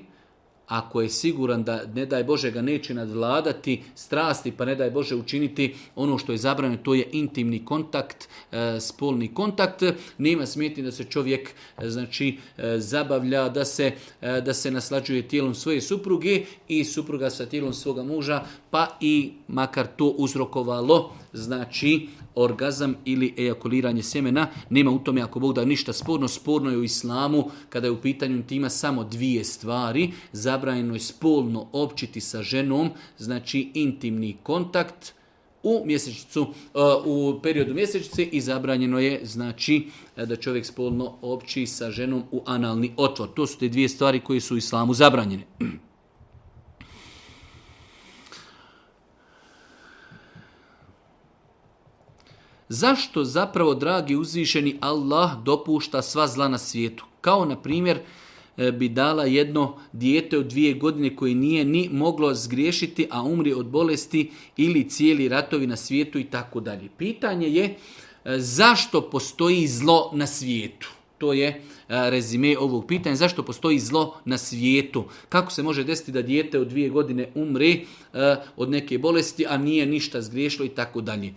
ako je siguran da ne daj Bože ga neće nadvladati strasti pa ne daj Bože učiniti ono što je zabranjeno, to je intimni kontakt, e, spolni kontakt. Nema smjeti da se čovjek e, znači e, zabavlja, da se, da se naslađuje tijelom svoje supruge i supruga sa tijelom svoga muža, pa i makar to uzrokovalo znači orgazam ili ejakuliranje sjemena. Nema u tome, ako Bog da ništa sporno, sporno je u islamu kada je u pitanju tima samo dvije stvari. Zabranjeno je spolno općiti sa ženom, znači intimni kontakt u mjesečicu, e, u periodu mjesečice i zabranjeno je znači e, da čovjek spolno opći sa ženom u analni otvor. To su te dvije stvari koje su u islamu zabranjene. zašto zapravo, dragi uzvišeni Allah, dopušta sva zla na svijetu? Kao, na primjer, e, bi dala jedno dijete od dvije godine koje nije ni moglo zgriješiti, a umri od bolesti ili cijeli ratovi na svijetu i tako dalje. Pitanje je e, zašto postoji zlo na svijetu? To je e, rezime ovog pitanja. Zašto postoji zlo na svijetu? Kako se može desiti da dijete od dvije godine umri od neke bolesti, a nije ništa zgriješilo i tako dalje?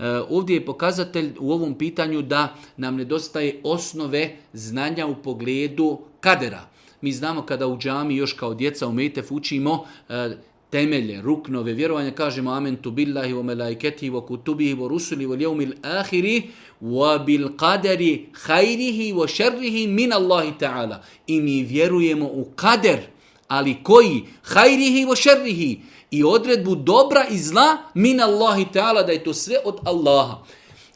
E, ovdje je pokazatelj u ovom pitanju da nam nedostaje osnove znanja u pogledu kadera. Mi znamo kada u džami još kao djeca u Mejtef učimo e, temelje, ruknove, vjerovanja, kažemo amen tu billahi wa melaiketi wa kutubihi wa rusuli wa ljevmil ahiri wa bil kaderi hajrihi wa šerrihi min Allahi ta'ala. I mi vjerujemo u kader, ali koji? Hajrihi wa šerrihi i odredbu dobra i zla min Allahi ta'ala, da je to sve od Allaha.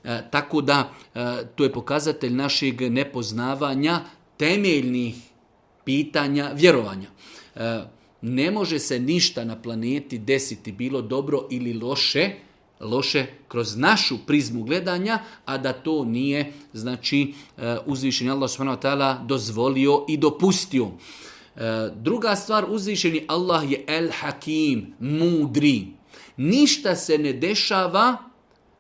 E, tako da, e, to je pokazatelj našeg nepoznavanja temeljnih pitanja vjerovanja. E, ne može se ništa na planeti desiti bilo dobro ili loše, loše kroz našu prizmu gledanja, a da to nije znači uzvišenje Allah subhanahu dozvolio i dopustio. E, druga stvar, uzvišeni Allah je El Hakim, mudri. Ništa se ne dešava,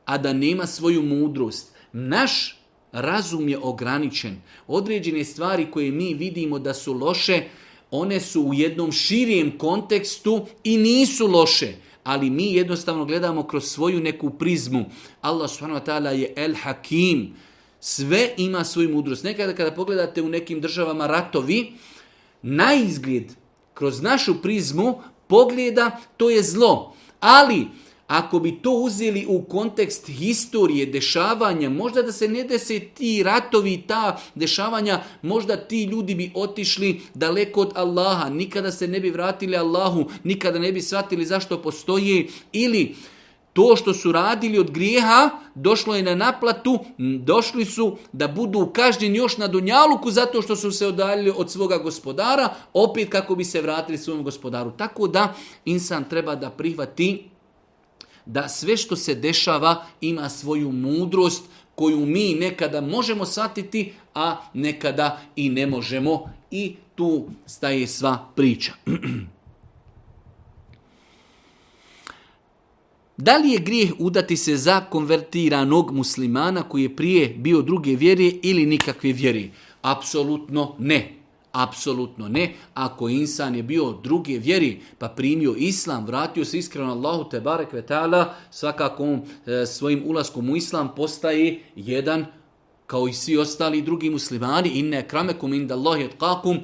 a da nema svoju mudrost. Naš razum je ograničen. Određene stvari koje mi vidimo da su loše, one su u jednom širijem kontekstu i nisu loše. Ali mi jednostavno gledamo kroz svoju neku prizmu. Allah subhanahu je El Hakim. Sve ima svoju mudrost. Nekada kada pogledate u nekim državama ratovi, na izgled, kroz našu prizmu pogleda, to je zlo. Ali, ako bi to uzeli u kontekst historije, dešavanja, možda da se ne dese ti ratovi i ta dešavanja, možda ti ljudi bi otišli daleko od Allaha, nikada se ne bi vratili Allahu, nikada ne bi shvatili zašto postoji ili to što su radili od grijeha, došlo je na naplatu, došli su da budu kažnjeni još na dunjaluku zato što su se odaljili od svoga gospodara, opet kako bi se vratili svom gospodaru. Tako da insan treba da prihvati da sve što se dešava ima svoju mudrost koju mi nekada možemo satiti, a nekada i ne možemo. I tu staje sva priča. Da li je grijeh udati se za konvertiranog muslimana koji je prije bio druge vjere ili nikakve vjeri? Apsolutno ne. Apsolutno ne. Ako insan je bio druge vjeri, pa primio islam, vratio se iskreno Allahu te barek ta'ala, svakako e, svojim ulaskom u islam postaje jedan kao i svi ostali drugi muslimani, inne kramekum inda Allahi kakum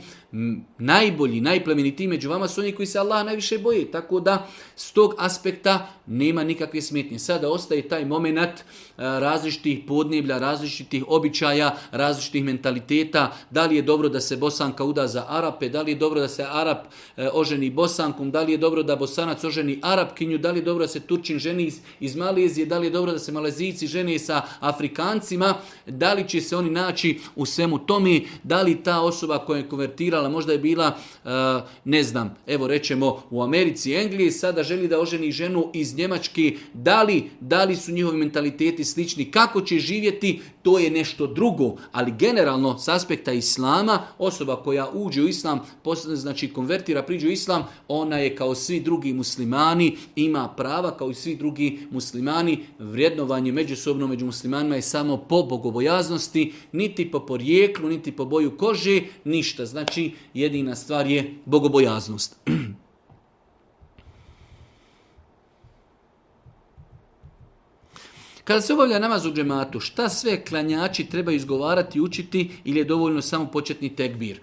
najbolji, najplemenitiji među vama su oni koji se Allah najviše boje. Tako da s tog aspekta nema nikakve smetnje. Sada ostaje taj moment e, različitih podneblja, različitih običaja, različitih mentaliteta. Da li je dobro da se Bosanka uda za Arape, da li je dobro da se Arab e, oženi Bosankom, da li je dobro da Bosanac oženi Arapkinju, da li je dobro da se Turčin ženi iz Malezije, da li je dobro da se Malezijici žene sa Afrikancima, da li će se oni naći u svemu tome, da li ta osoba koja je konvertira možda je bila, eh, ne znam, evo rećemo u Americi, Engliji, sada želi da oženi ženu iz Njemački, da li, da li su njihovi mentaliteti slični, kako će živjeti, to je nešto drugo, ali generalno s aspekta islama, osoba koja uđe u islam, znači konvertira, priđe u islam, ona je kao svi drugi muslimani, ima prava kao i svi drugi muslimani, vrijednovanje međusobno među muslimanima je samo po bogobojaznosti, niti po porijeklu, niti po boju kože, ništa. Znači, jedina stvar je bogobojaznost. Kada se obavlja namaz u džematu, šta sve klanjači treba izgovarati i učiti ili je dovoljno samo početni tekbir? E,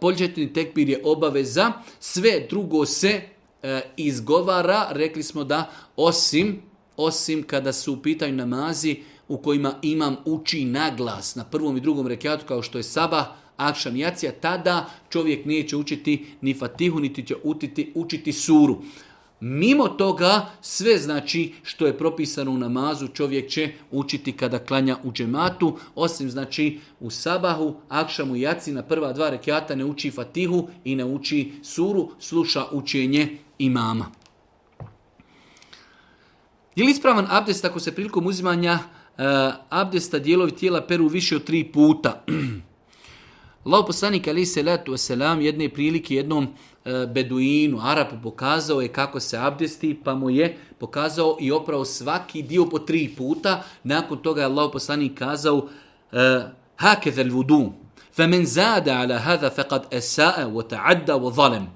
početni tekbir je obaveza, sve drugo se e, izgovara, rekli smo da osim, osim kada su u pitanju namazi u kojima imam uči na glas na prvom i drugom rekiatu kao što je sabah, jacija, tada čovjek neće učiti ni fatihu, niti će učiti suru. Mimo toga, sve znači što je propisano u namazu, čovjek će učiti kada klanja u džematu, osim znači u sabahu, akšamu i jaci na prva dva rekiata ne uči fatihu i ne uči suru, sluša učenje imama. Je li ispravan abdest ako se prilikom uzimanja e, abdesta dijelovi tijela peru više od tri puta? Allah poslanik ali se letu selam jedne prilike jednom e, beduinu, Arapu, pokazao je kako se abdesti, pa mu je pokazao i opravo svaki dio po tri puta. Nakon toga je Allah poslanik kazao e, hakeza zada ala hada faqad esa'a wa ta'adda wa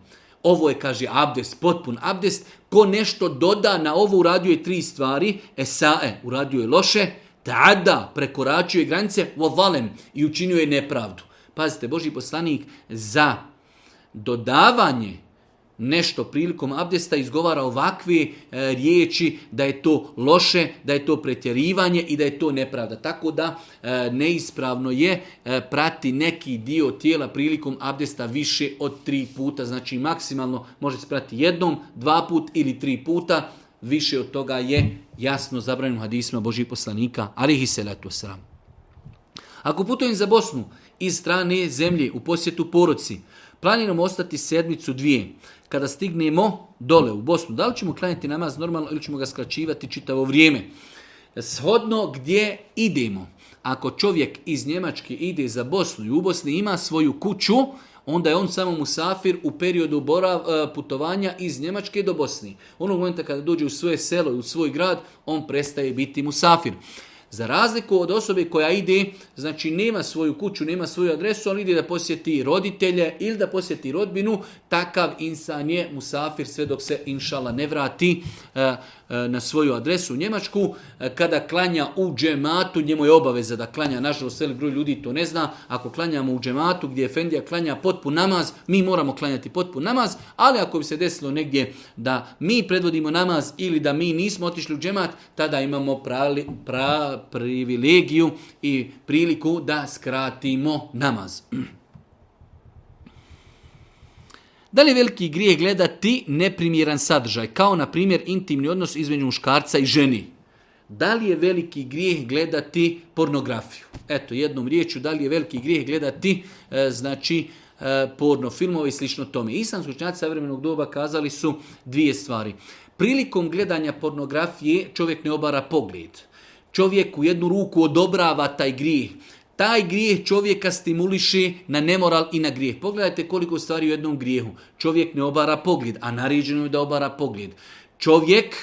Ovo je, kaže, abdest, potpun abdest. Ko nešto doda na ovo, uradio je tri stvari. Esa'e, uradio je loše. Ta'adda, prekoračio je granice. Wa zalem, i učinio je nepravdu. Pazite, Boži poslanik za dodavanje nešto prilikom abdesta izgovara ovakve e, riječi da je to loše, da je to pretjerivanje i da je to nepravda. Tako da e, neispravno je e, prati neki dio tijela prilikom abdesta više od tri puta. Znači maksimalno može se prati jednom, dva put ili tri puta. Više od toga je jasno zabranjeno hadisma Božih poslanika, se to sram. Ako putujem za Bosnu iz strane zemlje u posjetu poroci Planiramo ostati sedmicu dvije. Kada stignemo dole u Bosnu, da li ćemo klanjati namaz normalno ili ćemo ga skraćivati čitavo vrijeme? Shodno gdje idemo. Ako čovjek iz Njemačke ide za Bosnu i u Bosni ima svoju kuću, onda je on samo musafir u periodu e, putovanja iz Njemačke do Bosni. Onog momenta kada dođe u svoje selo i u svoj grad, on prestaje biti musafir. Za razliku od osobe koja ide, znači nema svoju kuću, nema svoju adresu, ali ide da posjeti roditelje ili da posjeti rodbinu, takav insan je musafir sve dok se inšala ne vrati. E, E, na svoju adresu u Njemačku, e, kada klanja u džematu, njemu je obaveza da klanja, nažalost veli broj ljudi to ne zna, ako klanjamo u džematu gdje Efendija klanja potpun namaz, mi moramo klanjati potpun namaz, ali ako bi se desilo negdje da mi predvodimo namaz ili da mi nismo otišli u džemat, tada imamo prali, privilegiju i priliku da skratimo namaz. Da li je veliki grijeh gledati neprimjeran sadržaj, kao na primjer intimni odnos između muškarca i ženi? Da li je veliki grijeh gledati pornografiju? Eto, jednom riječju, da li je veliki grijeh gledati e, znači, e, porno filmove i slično tome? Islamski sa savremenog doba kazali su dvije stvari. Prilikom gledanja pornografije čovjek ne obara pogled. Čovjek u jednu ruku odobrava taj grijeh taj grijeh čovjeka stimuliše na nemoral i na grijeh. Pogledajte koliko stvari u jednom grijehu. Čovjek ne obara pogled, a naređeno je da obara pogled. Čovjek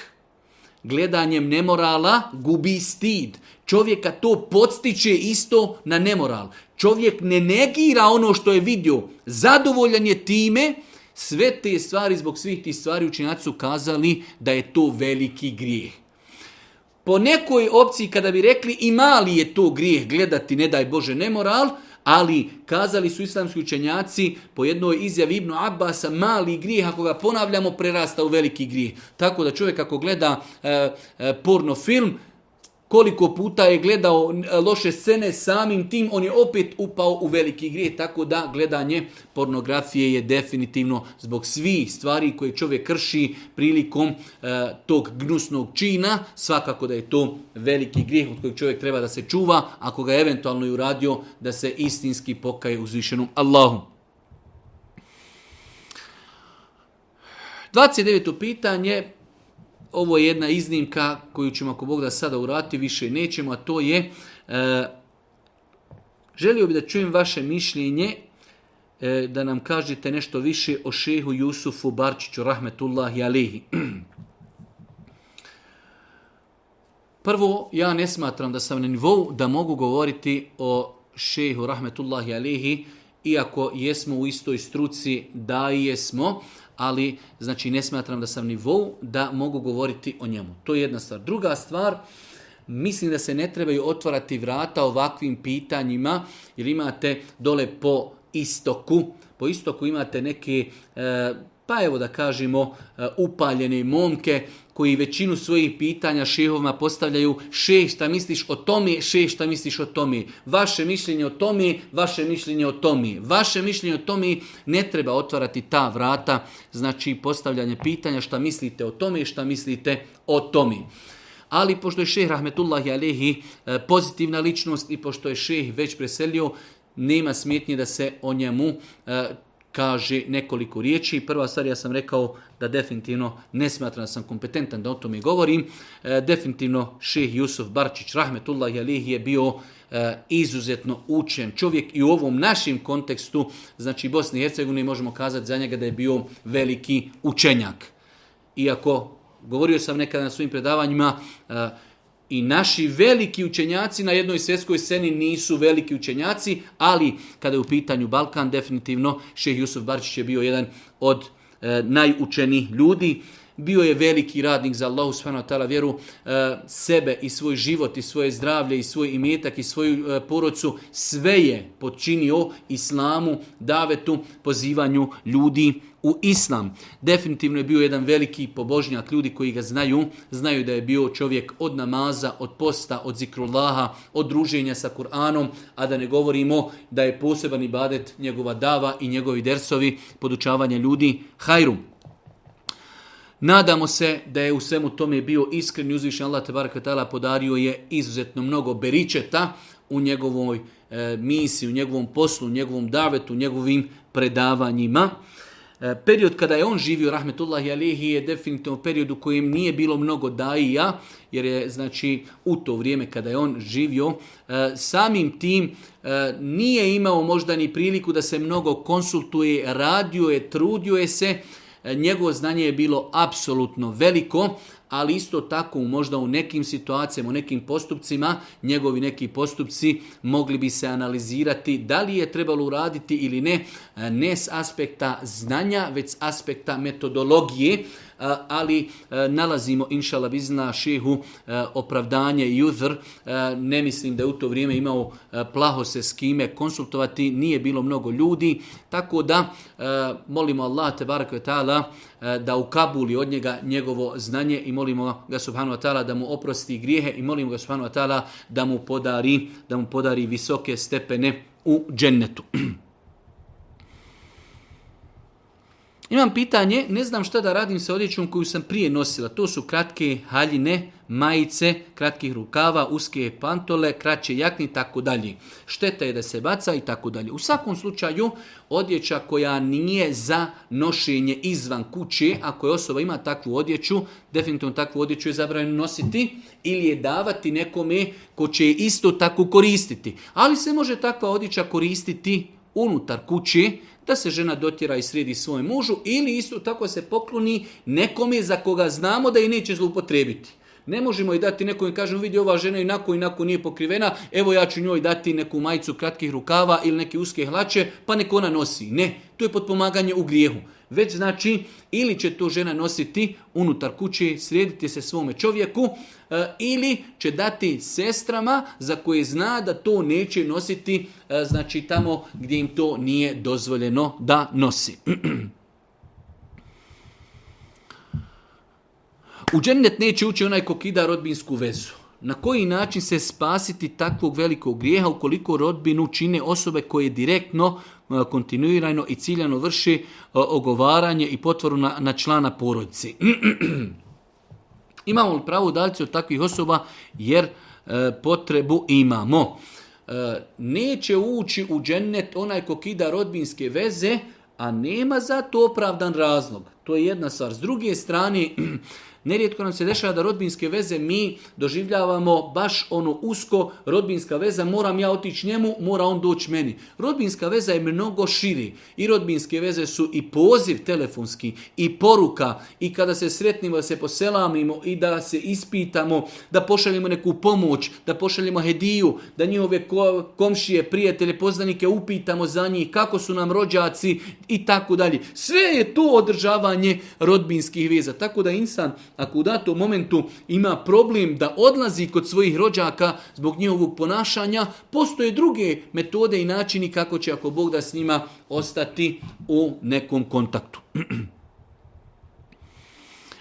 gledanjem nemorala gubi stid. Čovjeka to podstiče isto na nemoral. Čovjek ne negira ono što je vidio. Zadovoljan je time. Sve te stvari, zbog svih tih stvari učinjaci su kazali da je to veliki grijeh po nekoj opciji kada bi rekli i mali je to grijeh gledati, ne daj Bože, nemoral, ali kazali su islamski učenjaci po jednoj izjavi Ibnu Abbasa, mali grijeh ako ga ponavljamo prerasta u veliki grijeh. Tako da čovjek ako gleda e, e, porno film, koliko puta je gledao e, loše scene, samim tim on je opet upao u veliki grijeh, tako da gledanje pornografije je definitivno zbog svih stvari koje čovjek krši prilikom e, tog gnusnog čina, svakako da je to veliki grijeh od kojeg čovjek treba da se čuva, ako ga je eventualno i uradio, da se istinski pokaje uzvišenom Allahu. 29. pitanje ovo je jedna iznimka koju ćemo ako Bog da sada urati, više nećemo, a to je e, želio bi da čujem vaše mišljenje e, da nam kažete nešto više o šehu Jusufu Barčiću rahmetullahi alihi. Prvo, ja ne smatram da sam na nivou da mogu govoriti o šehu rahmetullahi alihi, iako jesmo u istoj struci, da i jesmo, ali znači ne smatram da sam nivou da mogu govoriti o njemu. To je jedna stvar. Druga stvar, mislim da se ne trebaju otvarati vrata ovakvim pitanjima, jer imate dole po istoku, po istoku imate neke, eh, pa evo da kažemo, eh, upaljene momke koji većinu svojih pitanja šehovima postavljaju še, šta misliš o tome, še, šta misliš o tome, vaše mišljenje o tome, vaše mišljenje o tome, vaše mišljenje o tome, ne treba otvarati ta vrata, znači postavljanje pitanja šta mislite o tome, šta mislite o tome. Ali pošto je šeh i Alehi e, pozitivna ličnost i pošto je šeh već preselio, nema smetnje da se o njemu e, kaže nekoliko riječi. Prva stvar, ja sam rekao da definitivno ne smatram da sam kompetentan da o tome govorim. E, definitivno šeh Jusuf Barčić, rahmetullah alihi, je bio e, izuzetno učen čovjek i u ovom našem kontekstu, znači Bosni i Hercegovini, možemo kazati za njega da je bio veliki učenjak. Iako, govorio sam nekada na svojim predavanjima, e, i naši veliki učenjaci na jednoj svjetskoj sceni nisu veliki učenjaci, ali kada je u pitanju Balkan, definitivno Šeh Jusuf Barčić je bio jedan od e, najučenijih ljudi bio je veliki radnik za Allahu subhanahu vjeru, eh, sebe i svoj život i svoje zdravlje i svoj imetak i svoju eh, porodcu, sve je podčinio islamu, davetu, pozivanju ljudi u islam. Definitivno je bio jedan veliki pobožnjak, ljudi koji ga znaju, znaju da je bio čovjek od namaza, od posta, od zikrullaha, od druženja sa Kur'anom, a da ne govorimo da je poseban ibadet njegova dava i njegovi dersovi podučavanje ljudi hajru. Nadamo se da je u svemu tome bio iskren i uzvišen Allah Tebarakatala podario je izuzetno mnogo beričeta u njegovoj e, misiji, u njegovom poslu, u njegovom davetu, u njegovim predavanjima. E, period kada je on živio, rahmetullahi alihi, je definitivno period u kojem nije bilo mnogo daija, jer je znači u to vrijeme kada je on živio, e, samim tim nije imao možda ni priliku da se mnogo konsultuje, radio je, trudio je se, E, njegovo znanje je bilo apsolutno veliko, ali isto tako možda u nekim situacijama, u nekim postupcima, njegovi neki postupci mogli bi se analizirati da li je trebalo uraditi ili ne, e, ne s aspekta znanja, već s aspekta metodologije, ali e, nalazimo, inšala bizna, šehu e, opravdanje i uzr. E, ne mislim da je u to vrijeme imao plaho se s kime konsultovati, nije bilo mnogo ljudi, tako da molimo Allah te ta'ala da ukabuli od njega njegovo znanje i molimo ga subhanu wa da mu oprosti grijehe i molimo ga subhanu da mu podari, da mu podari visoke stepene u džennetu. Imam pitanje, ne znam šta da radim sa odjećom koju sam prije nosila. To su kratke haljine, majice, kratkih rukava, uske pantole, kraće jakni i tako dalje. Šteta je da se baca i tako dalje. U svakom slučaju odjeća koja nije za nošenje izvan kuće, ako je osoba ima takvu odjeću, definitivno takvu odjeću je zabranjeno nositi ili je davati nekome ko će je isto tako koristiti. Ali se može takva odjeća koristiti unutar kuće, da se žena dotjera i sredi svoj mužu ili isto tako se pokloni nekome za koga znamo da i neće zloupotrijebiti. Ne možemo i dati nekom i kažemo vidi ova žena inako inako nije pokrivena, evo ja ću njoj dati neku majicu kratkih rukava ili neke uske hlače, pa neko ona nosi. Ne, to je potpomaganje u grijehu već znači ili će to žena nositi unutar kuće, srediti se svome čovjeku e, ili će dati sestrama za koje zna da to neće nositi e, znači tamo gdje im to nije dozvoljeno da nosi. U džennet neće ući onaj ko kida rodbinsku vezu na koji način se spasiti takvog velikog grijeha ukoliko rodbinu čine osobe koje direktno, e, kontinuirano i ciljano vrši e, ogovaranje i potvoru na, člana porodice. imamo li pravo udaljiti od takvih osoba jer e, potrebu imamo. neće ući u džennet onaj ko kida rodbinske veze, a nema za to opravdan razlog. To je jedna stvar. S druge strane, nerijetko nam se dešava da rodbinske veze mi doživljavamo baš ono usko, rodbinska veza, moram ja otići njemu, mora on doći meni. Rodbinska veza je mnogo širi. I rodbinske veze su i poziv telefonski, i poruka, i kada se sretnimo, da se poselamimo, i da se ispitamo, da pošaljemo neku pomoć, da pošaljemo hediju, da njihove komšije, prijatelje, poznanike upitamo za njih, kako su nam rođaci i tako dalje. Sve je to održavanje rodbinskih veza. Tako da insan, ako u datom momentu ima problem da odlazi kod svojih rođaka zbog njihovog ponašanja, postoje druge metode i načini kako će, ako Bog da s njima, ostati u nekom kontaktu.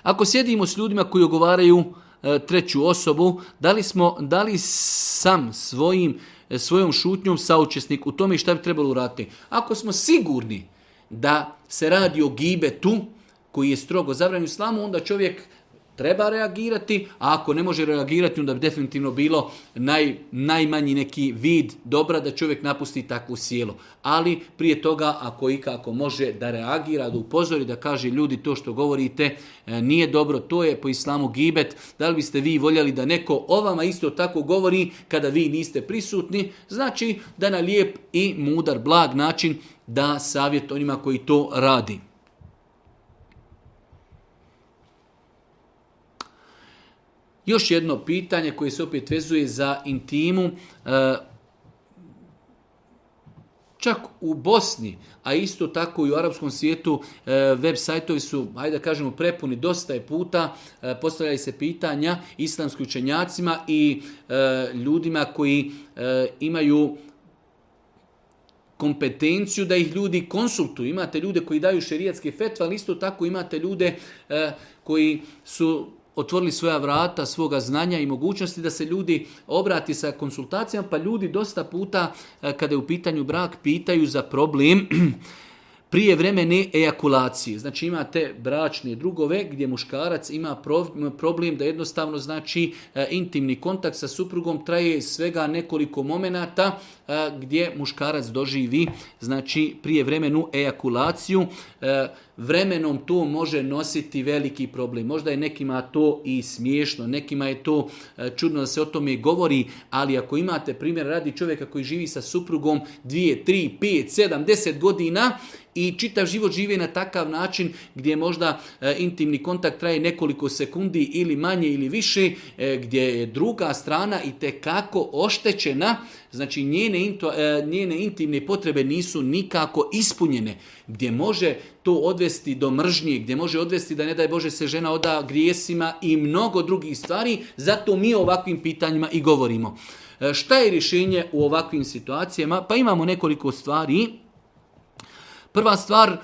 Ako sjedimo s ljudima koji ogovaraju e, treću osobu, da li, smo, da li sam svojim, e, svojom šutnjom saučesnik u tome šta bi trebalo uraditi? Ako smo sigurni da se radi o gibetu, koji je strogo zabranjen u islamu, onda čovjek treba reagirati, a ako ne može reagirati, onda bi definitivno bilo naj, najmanji neki vid dobra da čovjek napusti takvu sjelo. Ali prije toga, ako i može da reagira, da upozori, da kaže ljudi to što govorite e, nije dobro, to je po islamu gibet, da li biste vi voljeli da neko o vama isto tako govori kada vi niste prisutni, znači da na lijep i mudar, blag način da savjet onima koji to radi. Još jedno pitanje koje se opet vezuje za intimu, e, čak u Bosni, a isto tako i u arapskom svijetu, e, web sajtovi su, ajde da kažemo, prepuni dosta je puta, e, postavljaju se pitanja islamskim učenjacima i ljudima koji imaju kompetenciju da ih ljudi konsultuju. Imate ljude koji daju šerijatske fetve, ali isto tako imate ljude koji su otvorili svoja vrata, svoga znanja i mogućnosti da se ljudi obrati sa konsultacijama, pa ljudi dosta puta eh, kada je u pitanju brak pitaju za problem eh, prije vremene ejakulacije. Znači imate bračne drugove gdje muškarac ima problem da jednostavno znači e, intimni kontakt sa suprugom traje svega nekoliko momenata e, gdje muškarac doživi znači prije vremenu ejakulaciju. E, vremenom to može nositi veliki problem. Možda je nekima to i smiješno, nekima je to čudno da se o tome govori, ali ako imate primjer radi čovjeka koji živi sa suprugom 2, 3, 5, 7, 10 godina i čitav život žive na takav način gdje možda e, intimni kontakt traje nekoliko sekundi ili manje ili više, e, gdje je druga strana i te kako oštećena, znači njene, e, njene intimne potrebe nisu nikako ispunjene, gdje može to odvesti do mržnje, gdje može odvesti da ne daj Bože se žena oda grijesima i mnogo drugih stvari, zato mi o ovakvim pitanjima i govorimo. Šta je rješenje u ovakvim situacijama? Pa imamo nekoliko stvari. Prva stvar, e,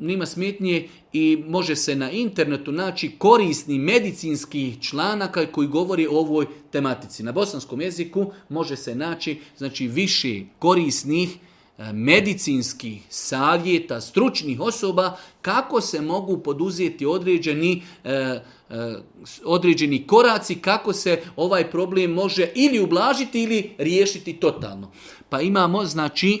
nima smetnje i može se na internetu naći korisni medicinski članaka koji govori o ovoj tematici. Na bosanskom jeziku može se naći znači više korisnih e, medicinskih savjeta, stručnih osoba, kako se mogu poduzeti određeni, e, e, određeni koraci, kako se ovaj problem može ili ublažiti ili riješiti totalno. Pa imamo, znači,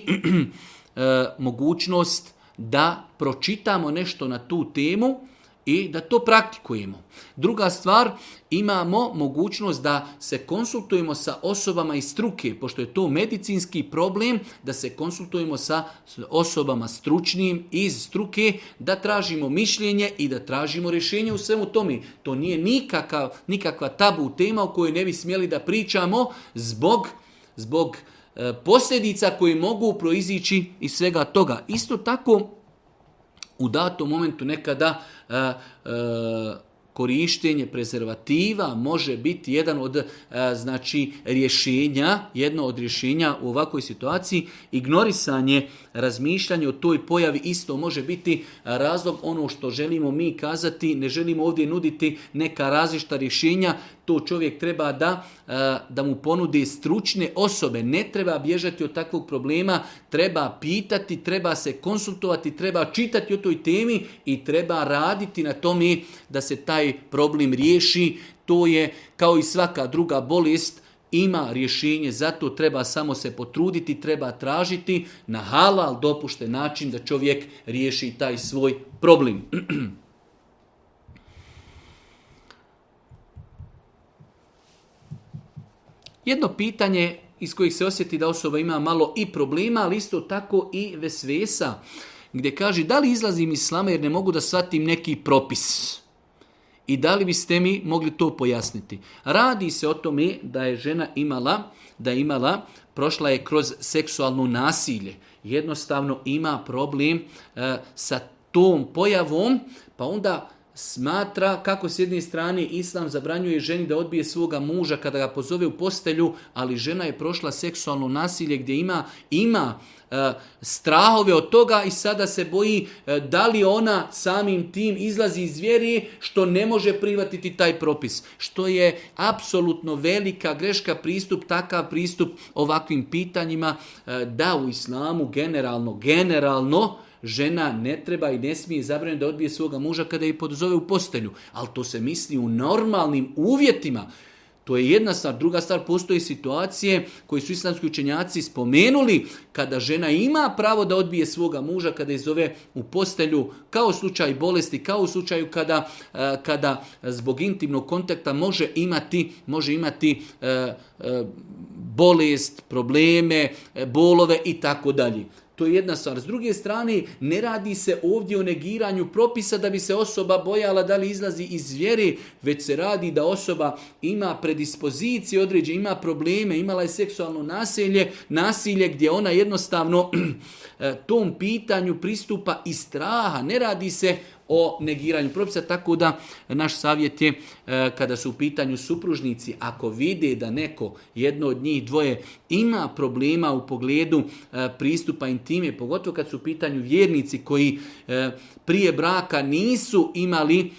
E, mogućnost da pročitamo nešto na tu temu i da to praktikujemo. Druga stvar, imamo mogućnost da se konsultujemo sa osobama iz struke, pošto je to medicinski problem, da se konsultujemo sa osobama stručnim iz struke, da tražimo mišljenje i da tražimo rješenje u svemu tome. To nije nikakav, nikakva tabu tema o kojoj ne bi smjeli da pričamo zbog zbog E, posljedica koji mogu proizići iz svega toga. Isto tako, u datom momentu nekada e, e, korištenje prezervativa može biti jedan od znači rješenja, jedno od rješenja u ovakvoj situaciji. Ignorisanje, razmišljanje o toj pojavi isto može biti razlog ono što želimo mi kazati, ne želimo ovdje nuditi neka različita rješenja, to čovjek treba da, e, da mu ponude stručne osobe. Ne treba bježati od takvog problema, treba pitati, treba se konsultovati, treba čitati o toj temi i treba raditi na tome da se taj problem riješi. To je kao i svaka druga bolest, ima rješenje, zato treba samo se potruditi, treba tražiti na halal dopušten način da čovjek riješi taj svoj problem. Jedno pitanje iz kojih se osjeti da osoba ima malo i problema, ali isto tako i vesvesa, gdje kaže da li izlazim iz slama jer ne mogu da shvatim neki propis. I da li biste mi mogli to pojasniti? Radi se o tome da je žena imala, da je imala, prošla je kroz seksualno nasilje. Jednostavno ima problem e, sa tom pojavom, pa onda smatra kako s jedne strane islam zabranjuje ženi da odbije svoga muža kada ga pozove u postelju, ali žena je prošla seksualno nasilje gdje ima, ima e, strahove od toga i sada se boji e, da li ona samim tim izlazi iz vjeri što ne može prihvatiti taj propis. Što je apsolutno velika greška pristup, takav pristup ovakvim pitanjima e, da u islamu generalno, generalno žena ne treba i ne smije zabraniti da odbije svoga muža kada je podzove u postelju. Ali to se misli u normalnim uvjetima. To je jedna stvar. Druga stvar, postoje situacije koje su islamski učenjaci spomenuli kada žena ima pravo da odbije svoga muža, kada je zove u postelju, kao u slučaju bolesti, kao u slučaju kada, eh, kada zbog intimnog kontakta može imati, može imati eh, eh, bolest, probleme, bolove i tako dalje. To je jedna stvar. S druge strane, ne radi se ovdje o negiranju propisa da bi se osoba bojala da li izlazi iz vjere, već se radi da osoba ima predispozicije određe, ima probleme, imala je seksualno nasilje, nasilje gdje ona jednostavno e, tom pitanju pristupa iz straha. Ne radi se o negiranju propisa, tako da naš savjet je e, kada su u pitanju supružnici, ako vide da neko, jedno od njih dvoje, ima problema u pogledu e, pristupa intime, pogotovo kad su u pitanju vjernici koji e, prije braka nisu imali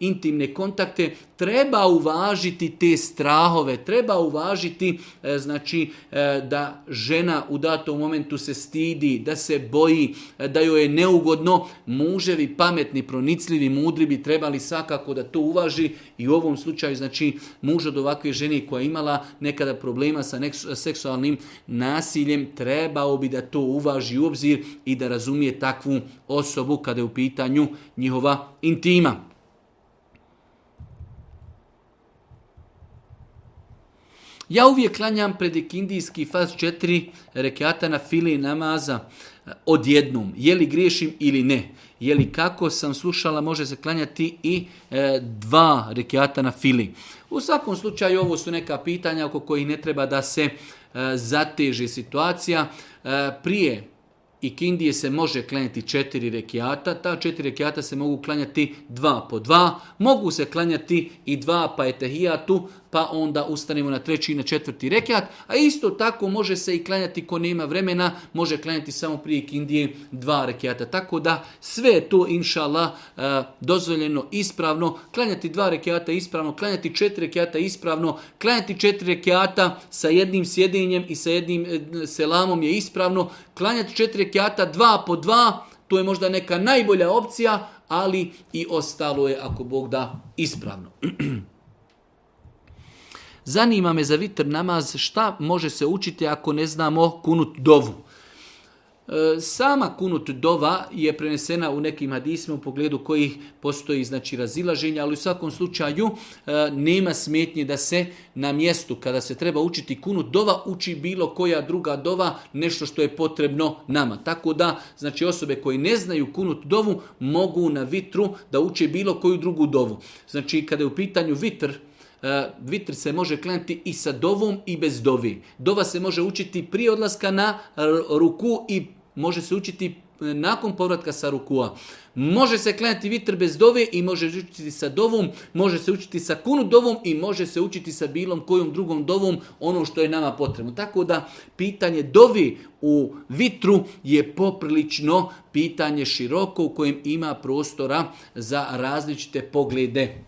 intimne kontakte, treba uvažiti te strahove, treba uvažiti e, znači e, da žena u datom momentu se stidi, da se boji, e, da joj je neugodno. Muževi pametni, pronicljivi, mudri bi trebali svakako da to uvaži i u ovom slučaju znači muž od ovakve žene koja je imala nekada problema sa seksualnim nasiljem trebao bi da to uvaži u obzir i da razumije takvu osobu kada je u pitanju njihova intima. Ja uvijek klanjam pred ikindijski faz četiri rekiata na fili namaza e, odjednom. Je li griješim ili ne? Je li kako sam slušala može se klanjati i e, dva rekiata na fili? U svakom slučaju ovo su neka pitanja oko kojih ne treba da se e, zateži situacija. E, prije i kindije se može klanjati četiri rekiata, ta četiri rekiata se mogu klanjati dva po dva, mogu se klanjati i dva pa etehijatu, pa onda ustanemo na treći i na četvrti rekat, a isto tako može se i klanjati ko nema vremena, može klanjati samo prije kindije dva rekata. Tako da sve je to, inša eh, dozvoljeno ispravno, klanjati dva rekiata ispravno, klanjati četiri rekata ispravno, klanjati četiri rekjata sa jednim sjedinjem i sa jednim eh, selamom je ispravno, klanjati četiri rekjata dva po dva, to je možda neka najbolja opcija, ali i ostalo je, ako Bog da, ispravno. Zanima me za vitr namaz šta može se učiti ako ne znamo kunut dovu. E, sama kunut dova je prenesena u nekim hadisima u pogledu kojih postoji znači razilaženja, ali u svakom slučaju e, nema smetnje da se na mjestu kada se treba učiti kunut dova uči bilo koja druga dova, nešto što je potrebno nama. Tako da znači osobe koji ne znaju kunut dovu mogu na vitru da uče bilo koju drugu dovu. Znači kada je u pitanju vitr E, vitr se može klanjati i sa dovom i bez dovi. Dova se može učiti prije odlaska na ruku i može se učiti e, nakon povratka sa rukua. Može se klanjati vitr bez dove i može se učiti sa dovom, može se učiti sa kunu dovom i može se učiti sa bilom kojom drugom dovom ono što je nama potrebno. Tako da pitanje dovi u vitru je poprilično pitanje široko u kojem ima prostora za različite poglede.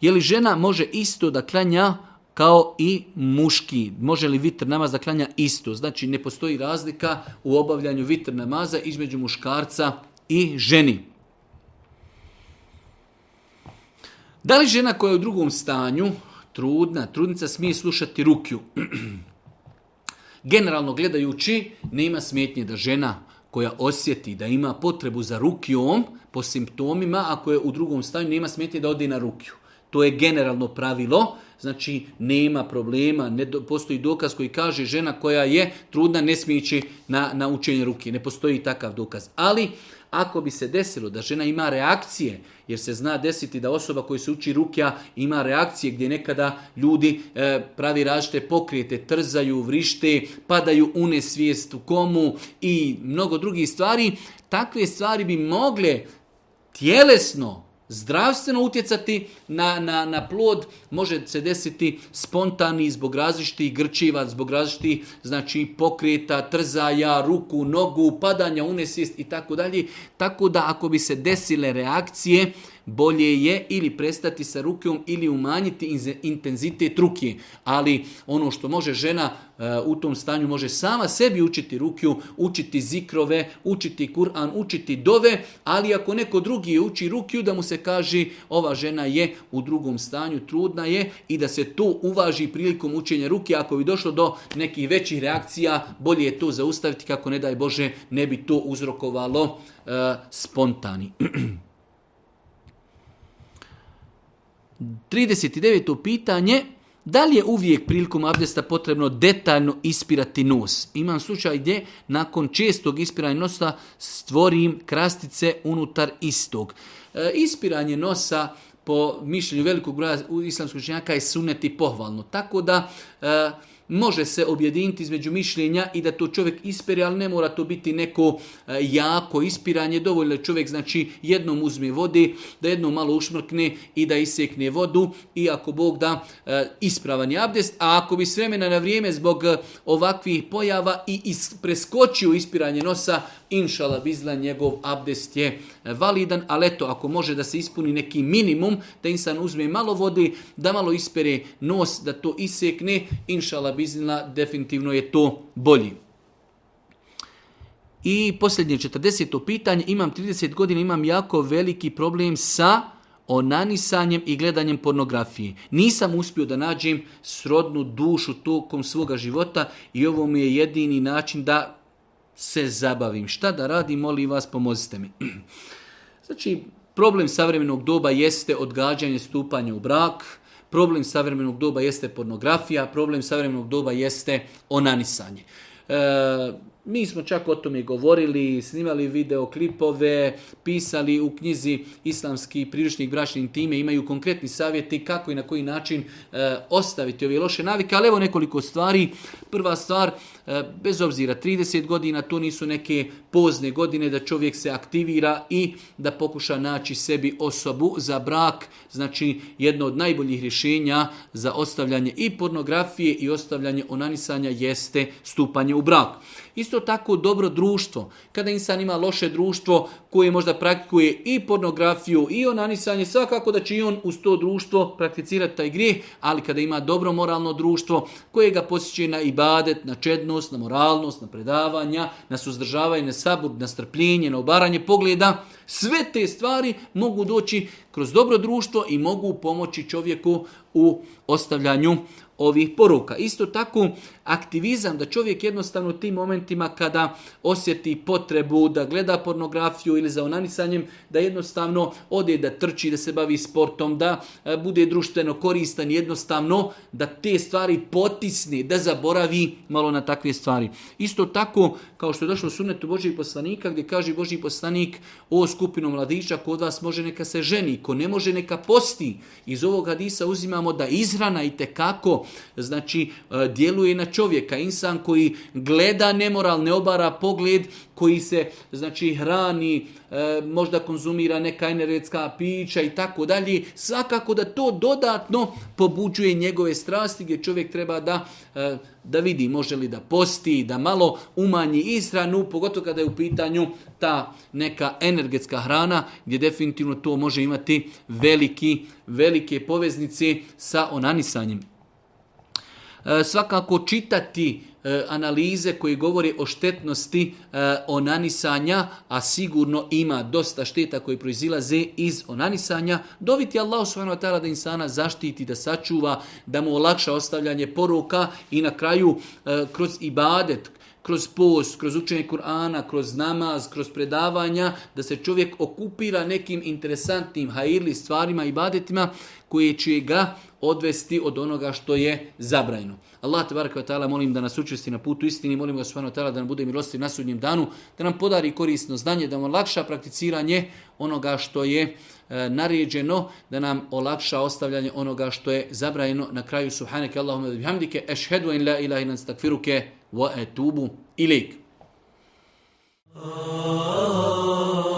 Je li žena može isto da klanja kao i muški. Može li vitr namaz da klanja isto? Znači ne postoji razlika u obavljanju vitr namaza između muškarca i ženi. Da li žena koja je u drugom stanju, trudna, trudnica smije slušati rukju? Generalno gledajući, nema smetnje da žena koja osjeti da ima potrebu za rukijom po simptomima, ako je u drugom stanju, nema smetnje da ode na rukiju. To je generalno pravilo, znači nema problema, ne postoji dokaz koji kaže žena koja je trudna ne smije ići na, na učenje ruke, ne postoji takav dokaz. Ali ako bi se desilo da žena ima reakcije, jer se zna desiti da osoba koja se uči rukja ima reakcije gdje nekada ljudi e, pravi različite pokrijete, trzaju, vrište, padaju u nesvijest u komu i mnogo drugih stvari, takve stvari bi mogle tjelesno zdravstveno utjecati na, na, na plod, može se desiti spontani zbog različitih grčiva, zbog različitih znači, pokreta, trzaja, ruku, nogu, padanja, unesist i tako dalje. Tako da ako bi se desile reakcije, bolje je ili prestati sa rukom ili umanjiti intenzitet ruke. Ali ono što može žena eh, u tom stanju može sama sebi učiti rukju, učiti zikrove, učiti Kur'an, učiti dove, ali ako neko drugi uči rukju da mu se kaže ova žena je u drugom stanju, trudna je i da se to uvaži prilikom učenja ruke. Ako bi došlo do nekih većih reakcija, bolje je to zaustaviti kako ne daj Bože ne bi to uzrokovalo eh, spontani. 39. pitanje, da li je uvijek prilikom abdesta potrebno detaljno ispirati nos? Imam slučaj gdje nakon čestog ispiranja nosa stvorim krastice unutar istog. E, ispiranje nosa po mišljenju velikog broja islamskog učenjaka je suneti pohvalno. Tako da e, može se objediniti između mišljenja i da to čovjek ispire, ali ne mora to biti neko e, jako ispiranje. Dovoljno je čovjek znači jednom uzme vode, da jednom malo ušmrkne i da isekne vodu i ako Bog da e, ispravan je abdest. A ako bi s vremena na vrijeme zbog e, ovakvih pojava i preskočio ispiranje nosa, inšala bizla njegov abdest je e, validan, ali eto, ako može da se ispuni neki minimum, da insan uzme malo vode, da malo ispere nos, da to isekne, inšala bizla definitivno je to bolji. I posljednje 40. pitanje, imam 30 godina, imam jako veliki problem sa onanisanjem i gledanjem pornografije. Nisam uspio da nađem srodnu dušu tokom svoga života i ovo mi je jedini način da se zabavim. Šta da radim, molim vas, pomozite mi. Znači, problem savremenog doba jeste odgađanje stupanja u brak, problem savremenog doba jeste pornografija, problem savremenog doba jeste onanisanje. E, mi smo čak o tome govorili, snimali videoklipove, pisali u knjizi Islamski priručnik bračnim time, imaju konkretni savjeti kako i na koji način e, ostaviti ove loše navike, ali evo nekoliko stvari. Prva stvar, e, bez obzira 30 godina, to nisu neke pozne godine da čovjek se aktivira i da pokuša naći sebi osobu za brak, znači jedno od najboljih rješenja za ostavljanje i pornografije i ostavljanje onanisanja jeste stupanje u brak. Isto tako dobro društvo. Kada insan ima loše društvo koje možda praktikuje i pornografiju i onanisanje, svakako da će i on uz to društvo prakticirati taj grijeh, ali kada ima dobro moralno društvo koje ga posjeće na ibadet, na čednost, na moralnost, na predavanja, na suzdržavanje, na sabud, na strpljenje, na obaranje pogleda, sve te stvari mogu doći kroz dobro društvo i mogu pomoći čovjeku u ostavljanju ovih poruka. Isto tako aktivizam da čovjek jednostavno u tim momentima kada osjeti potrebu da gleda pornografiju ili za onanisanjem da jednostavno ode da trči, da se bavi sportom, da e, bude društveno koristan, jednostavno da te stvari potisne, da zaboravi malo na takve stvari. Isto tako kao što je došlo u sunetu Božih poslanika gdje kaže Božji poslanik o skupinu mladića kod vas može neka se ženi, ko ne može neka posti. Iz ovog hadisa uzimamo da izrana i tekako znači e, djeluje na čovjeka. Insan koji gleda nemoral, ne obara pogled, koji se znači hrani, e, možda konzumira neka energetska pića i tako dalje. Svakako da to dodatno pobuđuje njegove strasti gdje čovjek treba da e, da vidi može li da posti, da malo umanji ishranu, pogotovo kada je u pitanju ta neka energetska hrana gdje definitivno to može imati veliki, velike poveznice sa onanisanjem. E, svakako čitati e, analize koji govore o štetnosti e, onanisanja, a sigurno ima dosta šteta koji proizilaze iz onanisanja, doviti Allah subhanahu da insana zaštiti, da sačuva, da mu olakša ostavljanje poruka i na kraju kroz ibadet, kroz post, kroz učenje Kur'ana, kroz namaz, kroz predavanja, da se čovjek okupira nekim interesantnim hajirli stvarima i badetima koje će ga odvesti od onoga što je zabranjeno. Allah te baraka ta'ala molim da nas učesti na putu istini, molim ga subhanahu ta'ala da nam bude milostiv na sudnjem danu, da nam podari korisno znanje, da nam olakša prakticiranje onoga što je e, naređeno, da nam olakša ostavljanje onoga što je zabranjeno. Na kraju subhaneke Allahumma bihamdike, ešhedu in la ilaha stakfiruke, wa etubu ilik. Ah.